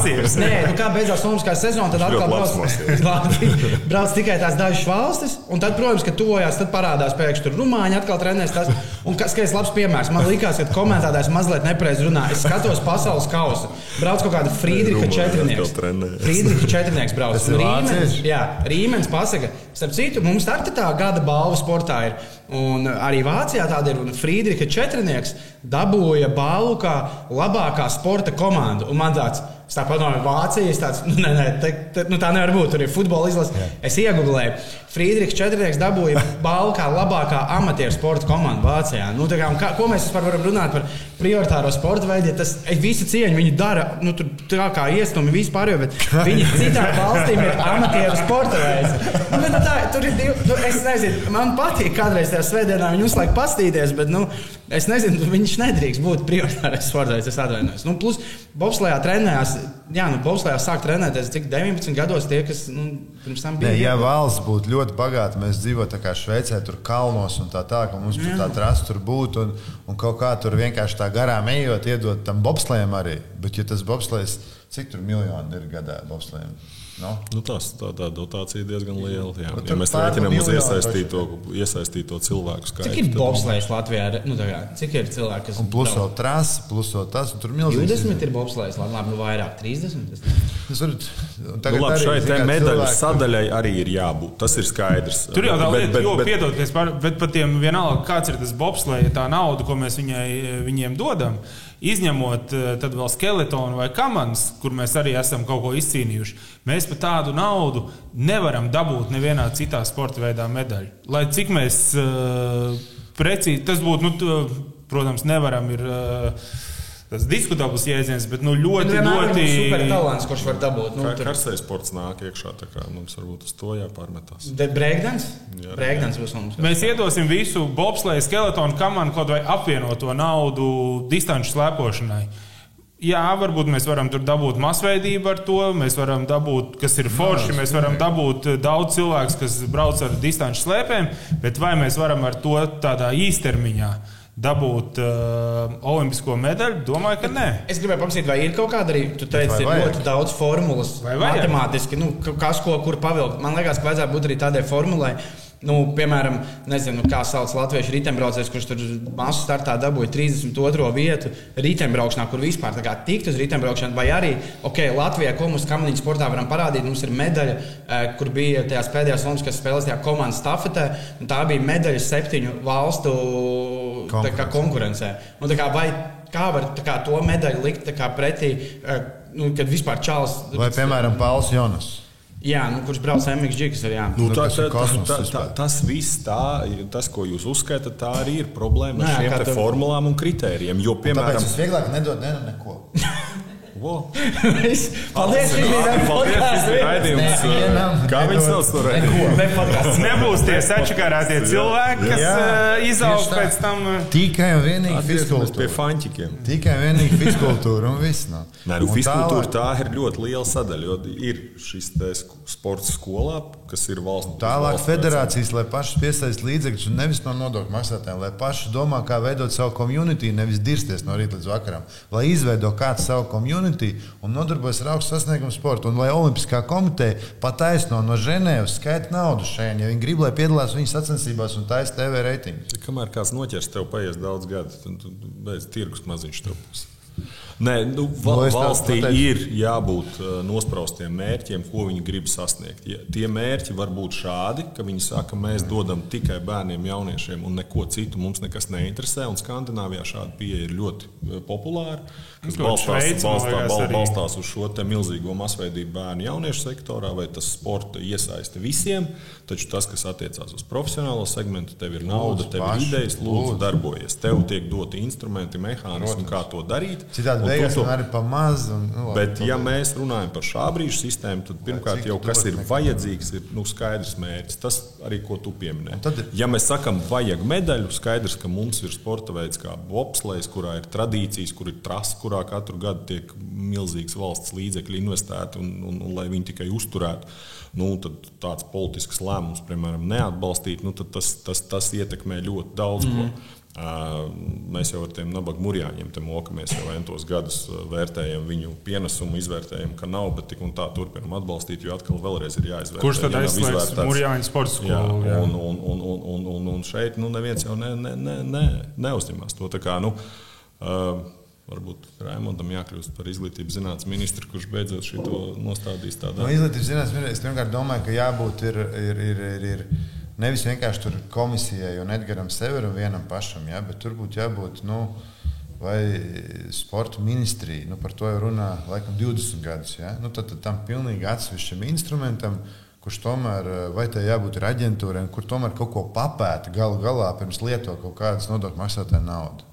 Nē, nu kā beidzās Olimpiskā sezona, tad atkal brauc, (laughs) brauc tikai tās dažas valstis. Un tad, protams, ka tuvojās, tad parādās pēkšņi tur Rumāņi atkal trenēs. Tas, un kas ir labs piemērs? Man liekas, ka komentētājs mazliet nepareizi runā. Es skatos pasaules kausu. Brauc kaut kāda Friedricha četrnieks. Friedricha četrnieks brauc. Rīmenis, jā, Rīmenis pasaka. Starp citu, mums tā gada balva sportā ir. Un arī Vācijā tāda ir. Friedricha četrnieks dabūja balvu kā labākā sporta komanda. Un man tāds Es tā domāju, Vācijas tāds, (laughs) nu, nē, nē, te, te, nu, tā nevar būt. Tur ir futbola izlase. Jā. Es iegūlēju. Friedrichs Četrnieks dabūja (laughs) balvu kā labākā amatieru sporta komanda Vācijā. Nu, kā, kā, ko mēs vispār varam runāt par prioritāro sporta veidu? Tas visi cieņi viņi dara, nu, tur, tā kā iestumi vispār, bet (laughs) viņi citām valstīm ir amatieru sporta veids. Nu, tā, tur ir divi, nu, es nezinu, man patīk kādreiz tajā svētdienā viņu uzlaik pastīties, bet, nu, es nezinu, viņš nedrīkst būt prioritārais sporta veids, es atvainojos. Nu, plus, Bobslējā trenējās jā, nu, bobslējā sāk trenēties cik 19 gados tie, kas nu, pirms tam bija. Ne, ja valsts būtu ļoti bagāta, mēs dzīvotu kā Šveicē, tur kalnos un tā tā, ka mums tur tā trasta tur būtu un, un kaut kā tur vienkārši tā garām ejot, iedot tam bobslējam arī. Bet, ja tas bobslējs, cik tur miljoni ir gadā bobslējam? No? Nu, tas, tā, tā dotācija ir diezgan liela. Jā. Ja mēs rēķinām uz iesaistīto, iesaistīto cilvēku skaitu. Cik ir bobslēgs Latvijā? Nu, kā, cik ir cilvēki, kas. Un plus vēl trasi, plus vēl tas. Tur milzīgi. 20 ir bobslēgs, labi, nu vairāk, 30. Tas var, nu, labi, šai te medaļu sadaļai arī ir jābūt. Tas ir skaidrs. Tur jau tā lieta, jo, bet, piedod, bet, pat tiem vienalga, kāds ir tas bobslēgs, tā nauda, ko mēs viņai, viņiem dodam. Izņemot eh, vēl skeletonu vai kamanas, kur mēs arī esam kaut ko izcīnījuši, mēs par tādu naudu nevaram dabūt nevienā citā sporta veidā medaļu. Lai cik mēs uh, precīzi tas būtu, nu, t, protams, nevaram ir. Uh, tas diskutabls jēdziens, bet nu, ļoti, Nu, ļoti. super talants, kurš var dabūt. Nu, Kā tur- karstais sports nāk iekšā, tā kā mums varbūt uz to jāpārmetās. Breakdance? Jā. Breakdance būs mums. Mēs iedosim visu bobsleju skeletonu kamanu kaut vai apvienot to naudu distanču slēpošanai. Jā, varbūt mēs varam tur dabūt masveidību ar to. Mēs varam dabūt, kas ir forši. Mēs varam dabūt eh, daudz cilvēku, kas brauc ar distanču slēpēm, bet vai mēs varam ar to tādā īstermiņā dabūt uh, olimpisko medaļu? Domāju, ka nē. Es gribēju paprasīt, vai ir kaut kāda arī, tu teici, ir ļoti daudz formulas, matemātiski, nu, ka- kas ko kur pavilkt. Man liekas, ka vajadzētu būt arī tādai formulai. Nu, piemēram, nezinu, kā sauc latviešu riteņbraucējs, kurš tur masu startā dabūja 32. vietu riteņbraukšanā, kur vispār tā kā tikt uz riteņbraukšanu. Vai arī, ok, Latvijā, ko mums kamaniņu sportā varam parādīt, mums ir medaļa, eh, kur bija tajās pēdējās Olimpiskajās spēlēs, tajā komandas stafetē. un Tā bija medaļa septiņu valstu tā kā, konkurencē. Un, tā kā, vai, kā var tā kā, to medaļu likt tā kā, pretī, eh, nu, kad vispār čāls. Vai, piemēram, Pauls Jonas. Jā, nu, kurš brauc MXG, kas ir jā. Nu, Nu, tā, tas tā, ir tā, tā, tas viss, tā, tas, ko jūs uzskaitat, tā arī ir problēma ar šiem formulām un kritērijiem. Jo, piemēram, es vieglāk nedodu ne, neko. (laughs) Paldies, Paldies. Nevienam Kā viņi nedod sauc to raidījumu? Ne podcasts. Nebūs tie sačakarētie cilvēki, kas uh, izaug pēc tam. uh, Tikai un vienīgi Atgriezīsimies pie fiziskultūra. fanķikiem. Tikai un vienīgi fiziskultūra un viss. No. Nē, nu, tālāk- tā ir ļoti liela sadaļa. Jo ir šis sports skolā, kas ir valsts. Tālāk valsts federācijas, lai pašas piesaistītu līdzekļus, un nevis no nodokļu maksātājiem, lai paši domā, kā veidot savu komunitī, nevis dirsties no rīta līdz vakaram. Lai izveido kādu savu komunitī un nodarbojas ar augstu sasniegumu sportu. Un lai Olimpiskā komiteja pataisno no Ženēvas skaita naudu šeit, ja viņi grib, lai piedalās viņas sacensībās un taisa TV reitingus. Kamēr kāds noķers, tev paies daudz gadu, tad beidz tirgus maziņš tev būs. Nē, nu, val, Nu, es tev valstī ir jābūt uh, nospraustiem mērķiem, ko viņi grib sasniegt. Ja, tie mērķi var būt šādi, ka viņi saka, mēs dodam tikai bērniem, jauniešiem un neko citu mums nekas neinteresē. Un Skandināvijā šāda pieeja ir ļoti uh, populāra. Kas Kaut balstās, Šveice, man balstā, liekas, bal, balstās uz šo te milzīgo masveidību bērnu jauniešu sektorā, vai tas sporta iesaista visiem. Taču tas, kas attiecās uz profesionālo segmentu, tev ir nauda, Lūdzu, tev ir idejas, lūdzu, lūdzu. darbojies. Tev tiek doti instrumenti, mehānismi, kā to darīt. Citādi Un beigās to- vienmēr ir pa maz. Un, nu, Bet, ja mēs runājam par šā brīža sistēmu, tad pirmkārt jau kas ir vajadzīgs, ir nu, skaidrs mērķis. Tas arī, ko tu pieminēji. tad ir- Ja mēs sakām, vajag medaļu, skaidrs, ka mums ir sporta veids kā bobslēgs, kurā ir tradīcijas, kur ir trasa, kurā katru gadu tiek milzīgs valsts līdzekļi investēti, un, un, un lai viņi tikai uzturētu. Nu, tad tāds politisks lēmums, piemēram, neatbalstīt, nu, tad tas, tas, tas ietekmē ļoti daudz ko. Mēs jau ar tiem nabaga mūrjāņiem te mokamies jau entos gadus, vērtējam viņu pienesumu, izvērtējam, ka nav, bet tik un tā turpinam atbalstīt, jo atkal vēlreiz ir jāizvērtē. Kurš tad ja aizslēdz izvērtēts. Mūrjāņu sporta Jā, skolu? jā. un, un, un, un, un, un, un šeit nu, neviens jau ne, ne, ne, ne, neuzņemās to. Tā Kā, nu, uh, varbūt Raimondam jākļūst par izglītības zinātnes ministru, kurš beidzot šo nostādīs No tādā izglītības zinātnē es pirmkārt domāju, ka jābūt ir, ir, ir, ir, ir nevis vienkārši tur komisijai un Edgars Severam vienam pašam, ja, bet tur būtu jābūt. Nu, Vai sporta ministrija, nu par to jau runā laikam 20 gadus. Ja? Nu, tad, tad tam pilnīgi atsevišķam instrumentam, kurš tomēr, eh, vai tai jābūt aģentūrai, kur tomēr kaut ko papēta galu galā pirms lieto kaut kādas nodokļu maksātāja naudu.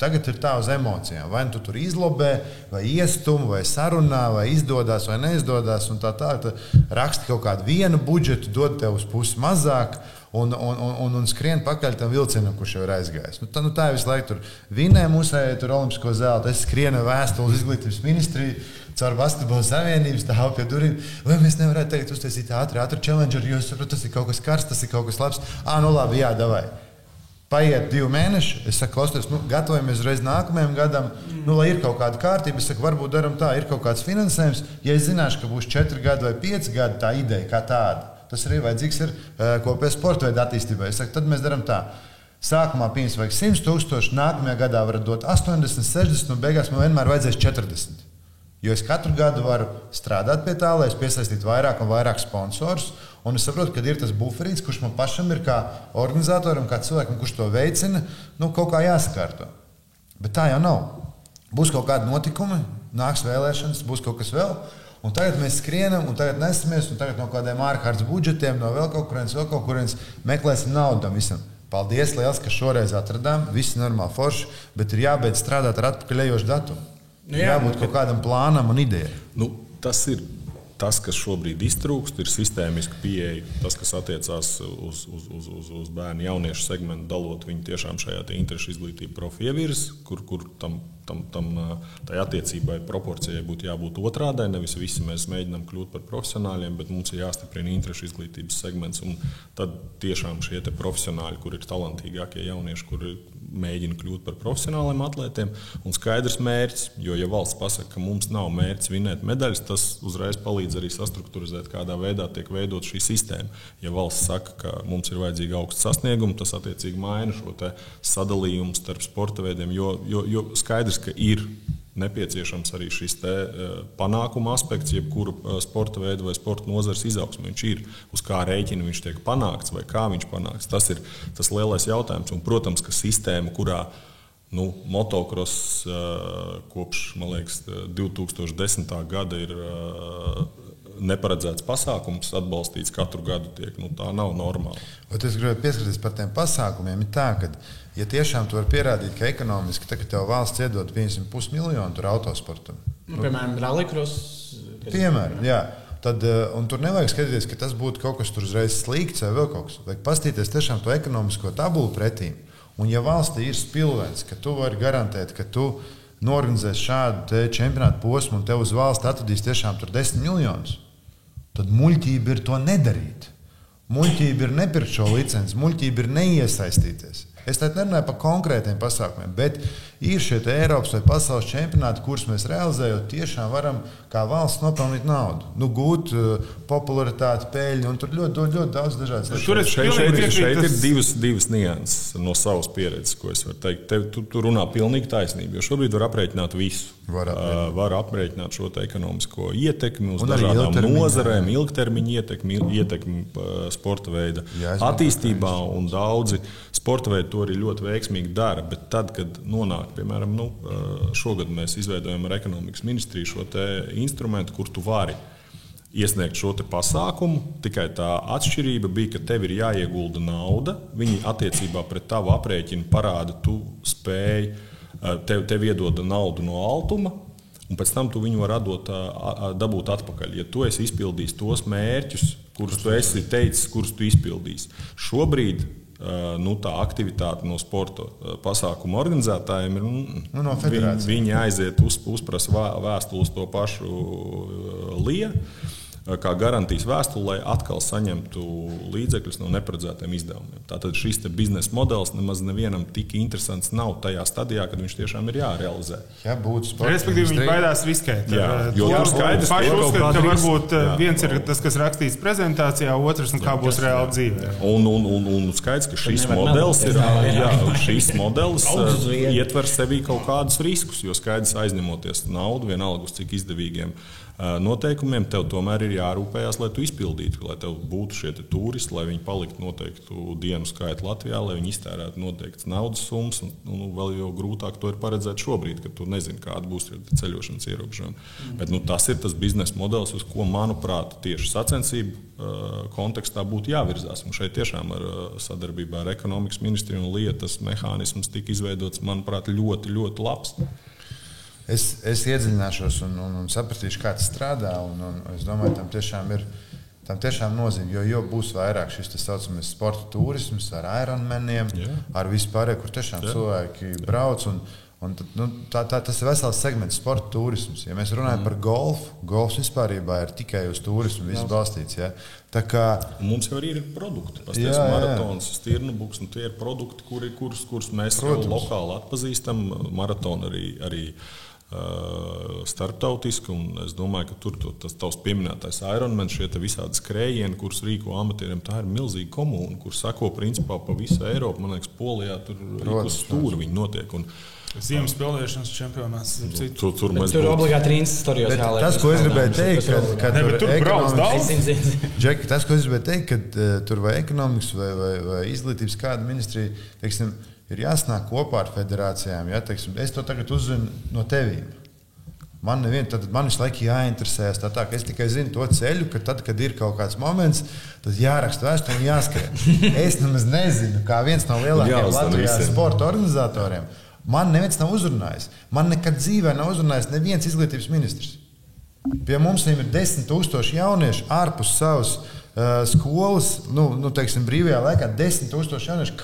Tagad ir tā uz emocijām. Vai nu tu tur izlobē, vai iestum, vai sarunā, vai izdodas, vai neizdodas. Tā tā tad raksti kaut kādu vienu budžetu, dod tev uz pusi mazāk. Un, un, un, un, skrien pakaļ tam vilcienam, kurš jau ir aizgājis. Nu, tā, nu, tā ir visu laiku. Tur vinē mūsu tur olimpisko zelta. Es skrienu vēstuli uz izglītības ministriju, caur basketbola savienības stāvu pie durvīm. Vai mēs nevarētu tagad uztaisīt ātri, ātri challenger, jo es saprotu, tas ir kaut kas karsts, tas ir kaut kas labs. Ah, nu labi, jā, davai. Paiet divi mēneši, es saku, klausies, nu, gatavojamies uzreiz nākamajam gadam, nu, lai ir kaut kāda kārtība. Es saku, varbūt darām tā, ir kaut kāds finansējums. Ja es zināšu, ka būs četri gadi vai pieci gadi, tā ideja kā tāda, tas arī vajadzīgs ir uh, kopējai sporta veida attīstībai. Es saku, tad mēs darām tā. Sākumā pirms vajag 100 tūkstoši, nākamajā gadā varat dot 80, 60, un beigās man vienmēr vajadzēs 40. Jo es katru gadu varu strādāt pie tā, lai es piesaistītu vairāk un vairāk sponsorus. Un es saprotu, ka ir tas buferīts, kurš man pašam ir kā organizatoram, kā cilvēkam, kurš to veicina, nu, kaut kā jāsakārto. Bet tā jau nav. Būs kaut kādi notikumi, nāks vēlēšanas, būs kaut kas vēl. Un tagad mēs skrienam, un tagad nesamies, un tagad no kādiem ārkārtas budžetiem, no vēl kaut kurienes, vēl kaut kurienes meklēsim naudu tam visam. Paldies, liels, ka šoreiz atradām. Viss ir normāli forši, bet ir jābeidz strādāt ar atpakaļējošu datumu. Nu jā, jā, jābūt kaut kādam plānam un idejai. Nu, tas ir tas, kas šobrīd iztrūkst, ir sistēmiska pieeja. Tas, kas attiecās uz, uz, uz, uz, uz bērnu jauniešu segmentu, dalot viņu tiešām šajā interešu izglītības profilu ievirzes, kur, kur tam, tam, tam tai attiecībai proporcijai būtu jābūt otrādai. Nevis visi mēs mēģinām kļūt par profesionāļiem, bet mums ir jāstiprina interešu izglītības segments. Tad tiešām šie profesionāļi, kur ir talantīgākie jaunieši, kuri mēģina kļūt par profesionāliem atlētiem, un skaidrs mērķis. Jo, ja valsts pasaka, ka mums nav mērķis vinēt medaļas, tas uzreiz palīdz arī sastruktūrizēt, kādā veidā tiek veidot šī sistēma. Ja valsts saka, ka mums ir vajadzīgi augsts sasniegums, tas attiecīgi maina šo sadalījumu starp sporta veidiem, jo, jo, jo skaidrs, ka ir nepieciešams arī šis te, uh, panākuma aspekts, jebkuru uh, sporta veidu vai sporta nozares izaugsmu. Viņš ir uz kā rēķina viņš tiek panākts vai kā viņš panāks. Tas ir tas lielais jautājums. Un, protams, ka sistēma, kurā nu, motocross uh, kopš liekas, 2010. gada ir neparedzēts pasākums, atbalstīts katru gadu, tiek, nu, tā nav normāla. Bet es gribēju pieskarties par tiem pasākumiem. Tā, ka ja tiešām tu vari pierādīt, ka ekonomiski, ka tev valsts iedod pusmiljonu autosportam, nu, piemēram, Rallycross. Piemēram, jā. Tad, eh, un tur nevajag skatīties, ka tas būtu kaut kas uzreiz slikts vai vēl kaut kas. Vajag paskatīties tiešām to ekonomisko tabulu pretī. Un, ja valstī ir spilvens, ka tu vari garantēt, ka tu norganizēsi šādu čempionātu posmu un tev uz valsts atradīs tiešām 10 miljonus, tad muļķība ir to nedarīt. Muļķība ir nepirkt šo licenci, muļķība ir neiesaistīties. Es te nerunāju par konkrētiem pasākumiem, bet ir šie Eiropas vai pasaules čempionāti, kurus mēs realizējot, tiešām varam kā valsts nopelnīt naudu, nu, gūt uh, popularitāti, peļņu, un tur ļoti, ļoti, ļoti daudz dažādas lietas. Tur šeit, šeit, šeit, šeit ir divas, divas nianses no savas pieredzes, ko es varu teikt. Tev, tu, tu runā pilnīgi taisnība, jo šobrīd var aprēķināt visu. Var aprēķināt, uh, var aprēķināt šo ekonomisko ietekmi uz un dažādām nozarēm, ilgtermiņa ietekmi, ietekmi uh, sporta veida Jā, attīstībā, un daudzi sporta veidi to arī ļoti veiksmīgi dara. Bet tad, kad nonāk, piemēram, nu, šogad mēs izveidojam ar ekonomikas ministriju šo instrumentu, kur tu vari iesniegt šo pasākumu. Tikai tā atšķirība bija, ka tev ir jāiegulda nauda. Viņi attiecībā pret tavu aprēķinu parāda, tu spēj, tev, tev iedod naudu no altuma. Un pēc tam tu viņu vari atdot, dabūt atpakaļ. Ja tu esi izpildījis tos mērķus, kurus tu esi teicis, kurus tu izpildīsi. Šobrīd nu, tā aktivitāte no sporta pasākumu organizētājiem ir. Nu, nu, no viņi, viņi aiziet uz, uzprasa vēstuli uz to pašu Liju kā garantijas vēstuli, lai atkal saņemtu līdzekļus no neparedzētiem izdevumiem. Tātad šis biznesa modelis nemaz nevienam tik interesants nav tajā stadijā, kad viņš tiešām ir jārealizē. Jā, būtu sports. Respektīvi, viņi baidās riskēt. Jā, jo tur skaidrs, ka uzskata, ka varbūt jā, viens ir tas, kas rakstīts prezentācijā, otrs un kā jā, būs reāli dzīvē. Un, un, un, un skaidrs, ka šis modelis ir, jā, šis modelis ietver sevī kaut kādus riskus, jo skaidrs aizņemoties naudu vienalga uz cik izdevīgiem noteikumiem, tev tomēr ir jārūpējas, lai tu izpildītu, lai tev būtu šie turisti, lai viņi paliktu noteiktu dienu skaitu Latvijā, lai viņi iztērētu noteiktas naudas summas. Un, un vēl jau grūtāk to ir paredzēt šobrīd, kad tu nezini, kāda būs ceļošanas ierobežojumi. Mm. Bet nu, tas ir tas biznesa modelis, uz ko, manuprāt, tieši sacensību uh, kontekstā būtu jāvirzās. Un šeit tiešām ar uh, sadarbībā ar ekonomikas ministriju un lietas mehānisms tika izveidots, manuprāt, ļoti, ļoti labs es, es iedziļināšos un, un, un sapratīšu, kā tas strādā. Un, un es domāju, tam tiešām ir. Tam tiešām nozīmē, jo, jo būs vairāk šis tā saucamais sporta turisms ar Ironmaniem, yeah. ar vispār, kur tiešām yeah. cilvēki brauc. Un, un, nu, tā, tā, tas ir vesels segments, sporta turisms. Ja mēs runājam mm. par golfu, golfs vispār ir tikai uz turismu balstīts. Ja? Tā kā, Mums jau ir produkti, kas ir maratons, stirnubuks, un tie ir produkti, kuri, kurus, kurus mēs lokāli atpazīstam. Maratona arī. arī starptautiski. Es domāju, ka tur tas tavs pieminētais Ironman, šie visādi skrējieni, kurus rīko amatieriem, tā ir milzīga komūna, kur sako principā pa visu Eiropu. Man liekas, Polijā tur ir stūri viņi notiek. Un, Ziemas spēlēšanas čempionāts. Tur, tur, mēs tur obligāti rīns istorijos jāliek. Tas, ko es gribēju teikt, ka, ka ne, tur ekonomikas, Džeki, tas, ko es gribēju teikt, ka uh, tur vai ekonomikas vai, vai, vai izglītības kāda ministrija, teiksim, ir jāsnāk kopā ar federācijām. Ja, teiksim, es to tagad uzzinu no tevīm. Man, nevien, tad, man visu laiku jāinteresējas. Tā, tā, es tikai zinu to ceļu, ka tad, kad ir kaut kāds moments, tad jāraksta vēsture un jāskrien. (laughs) Es nemaz nezinu, kā viens no lielākajiem Latvijas sporta organizatoriem. Man neviens nav uzrunājis. Man nekad dzīvē nav uzrunājis neviens izglītības ministrs. Pie mums ir desmit tūkstoši jauniešu ārpus savas uh, skolas, nu, nu teiksim, brīvajā laikā. Desmit tūkstoši jauniešu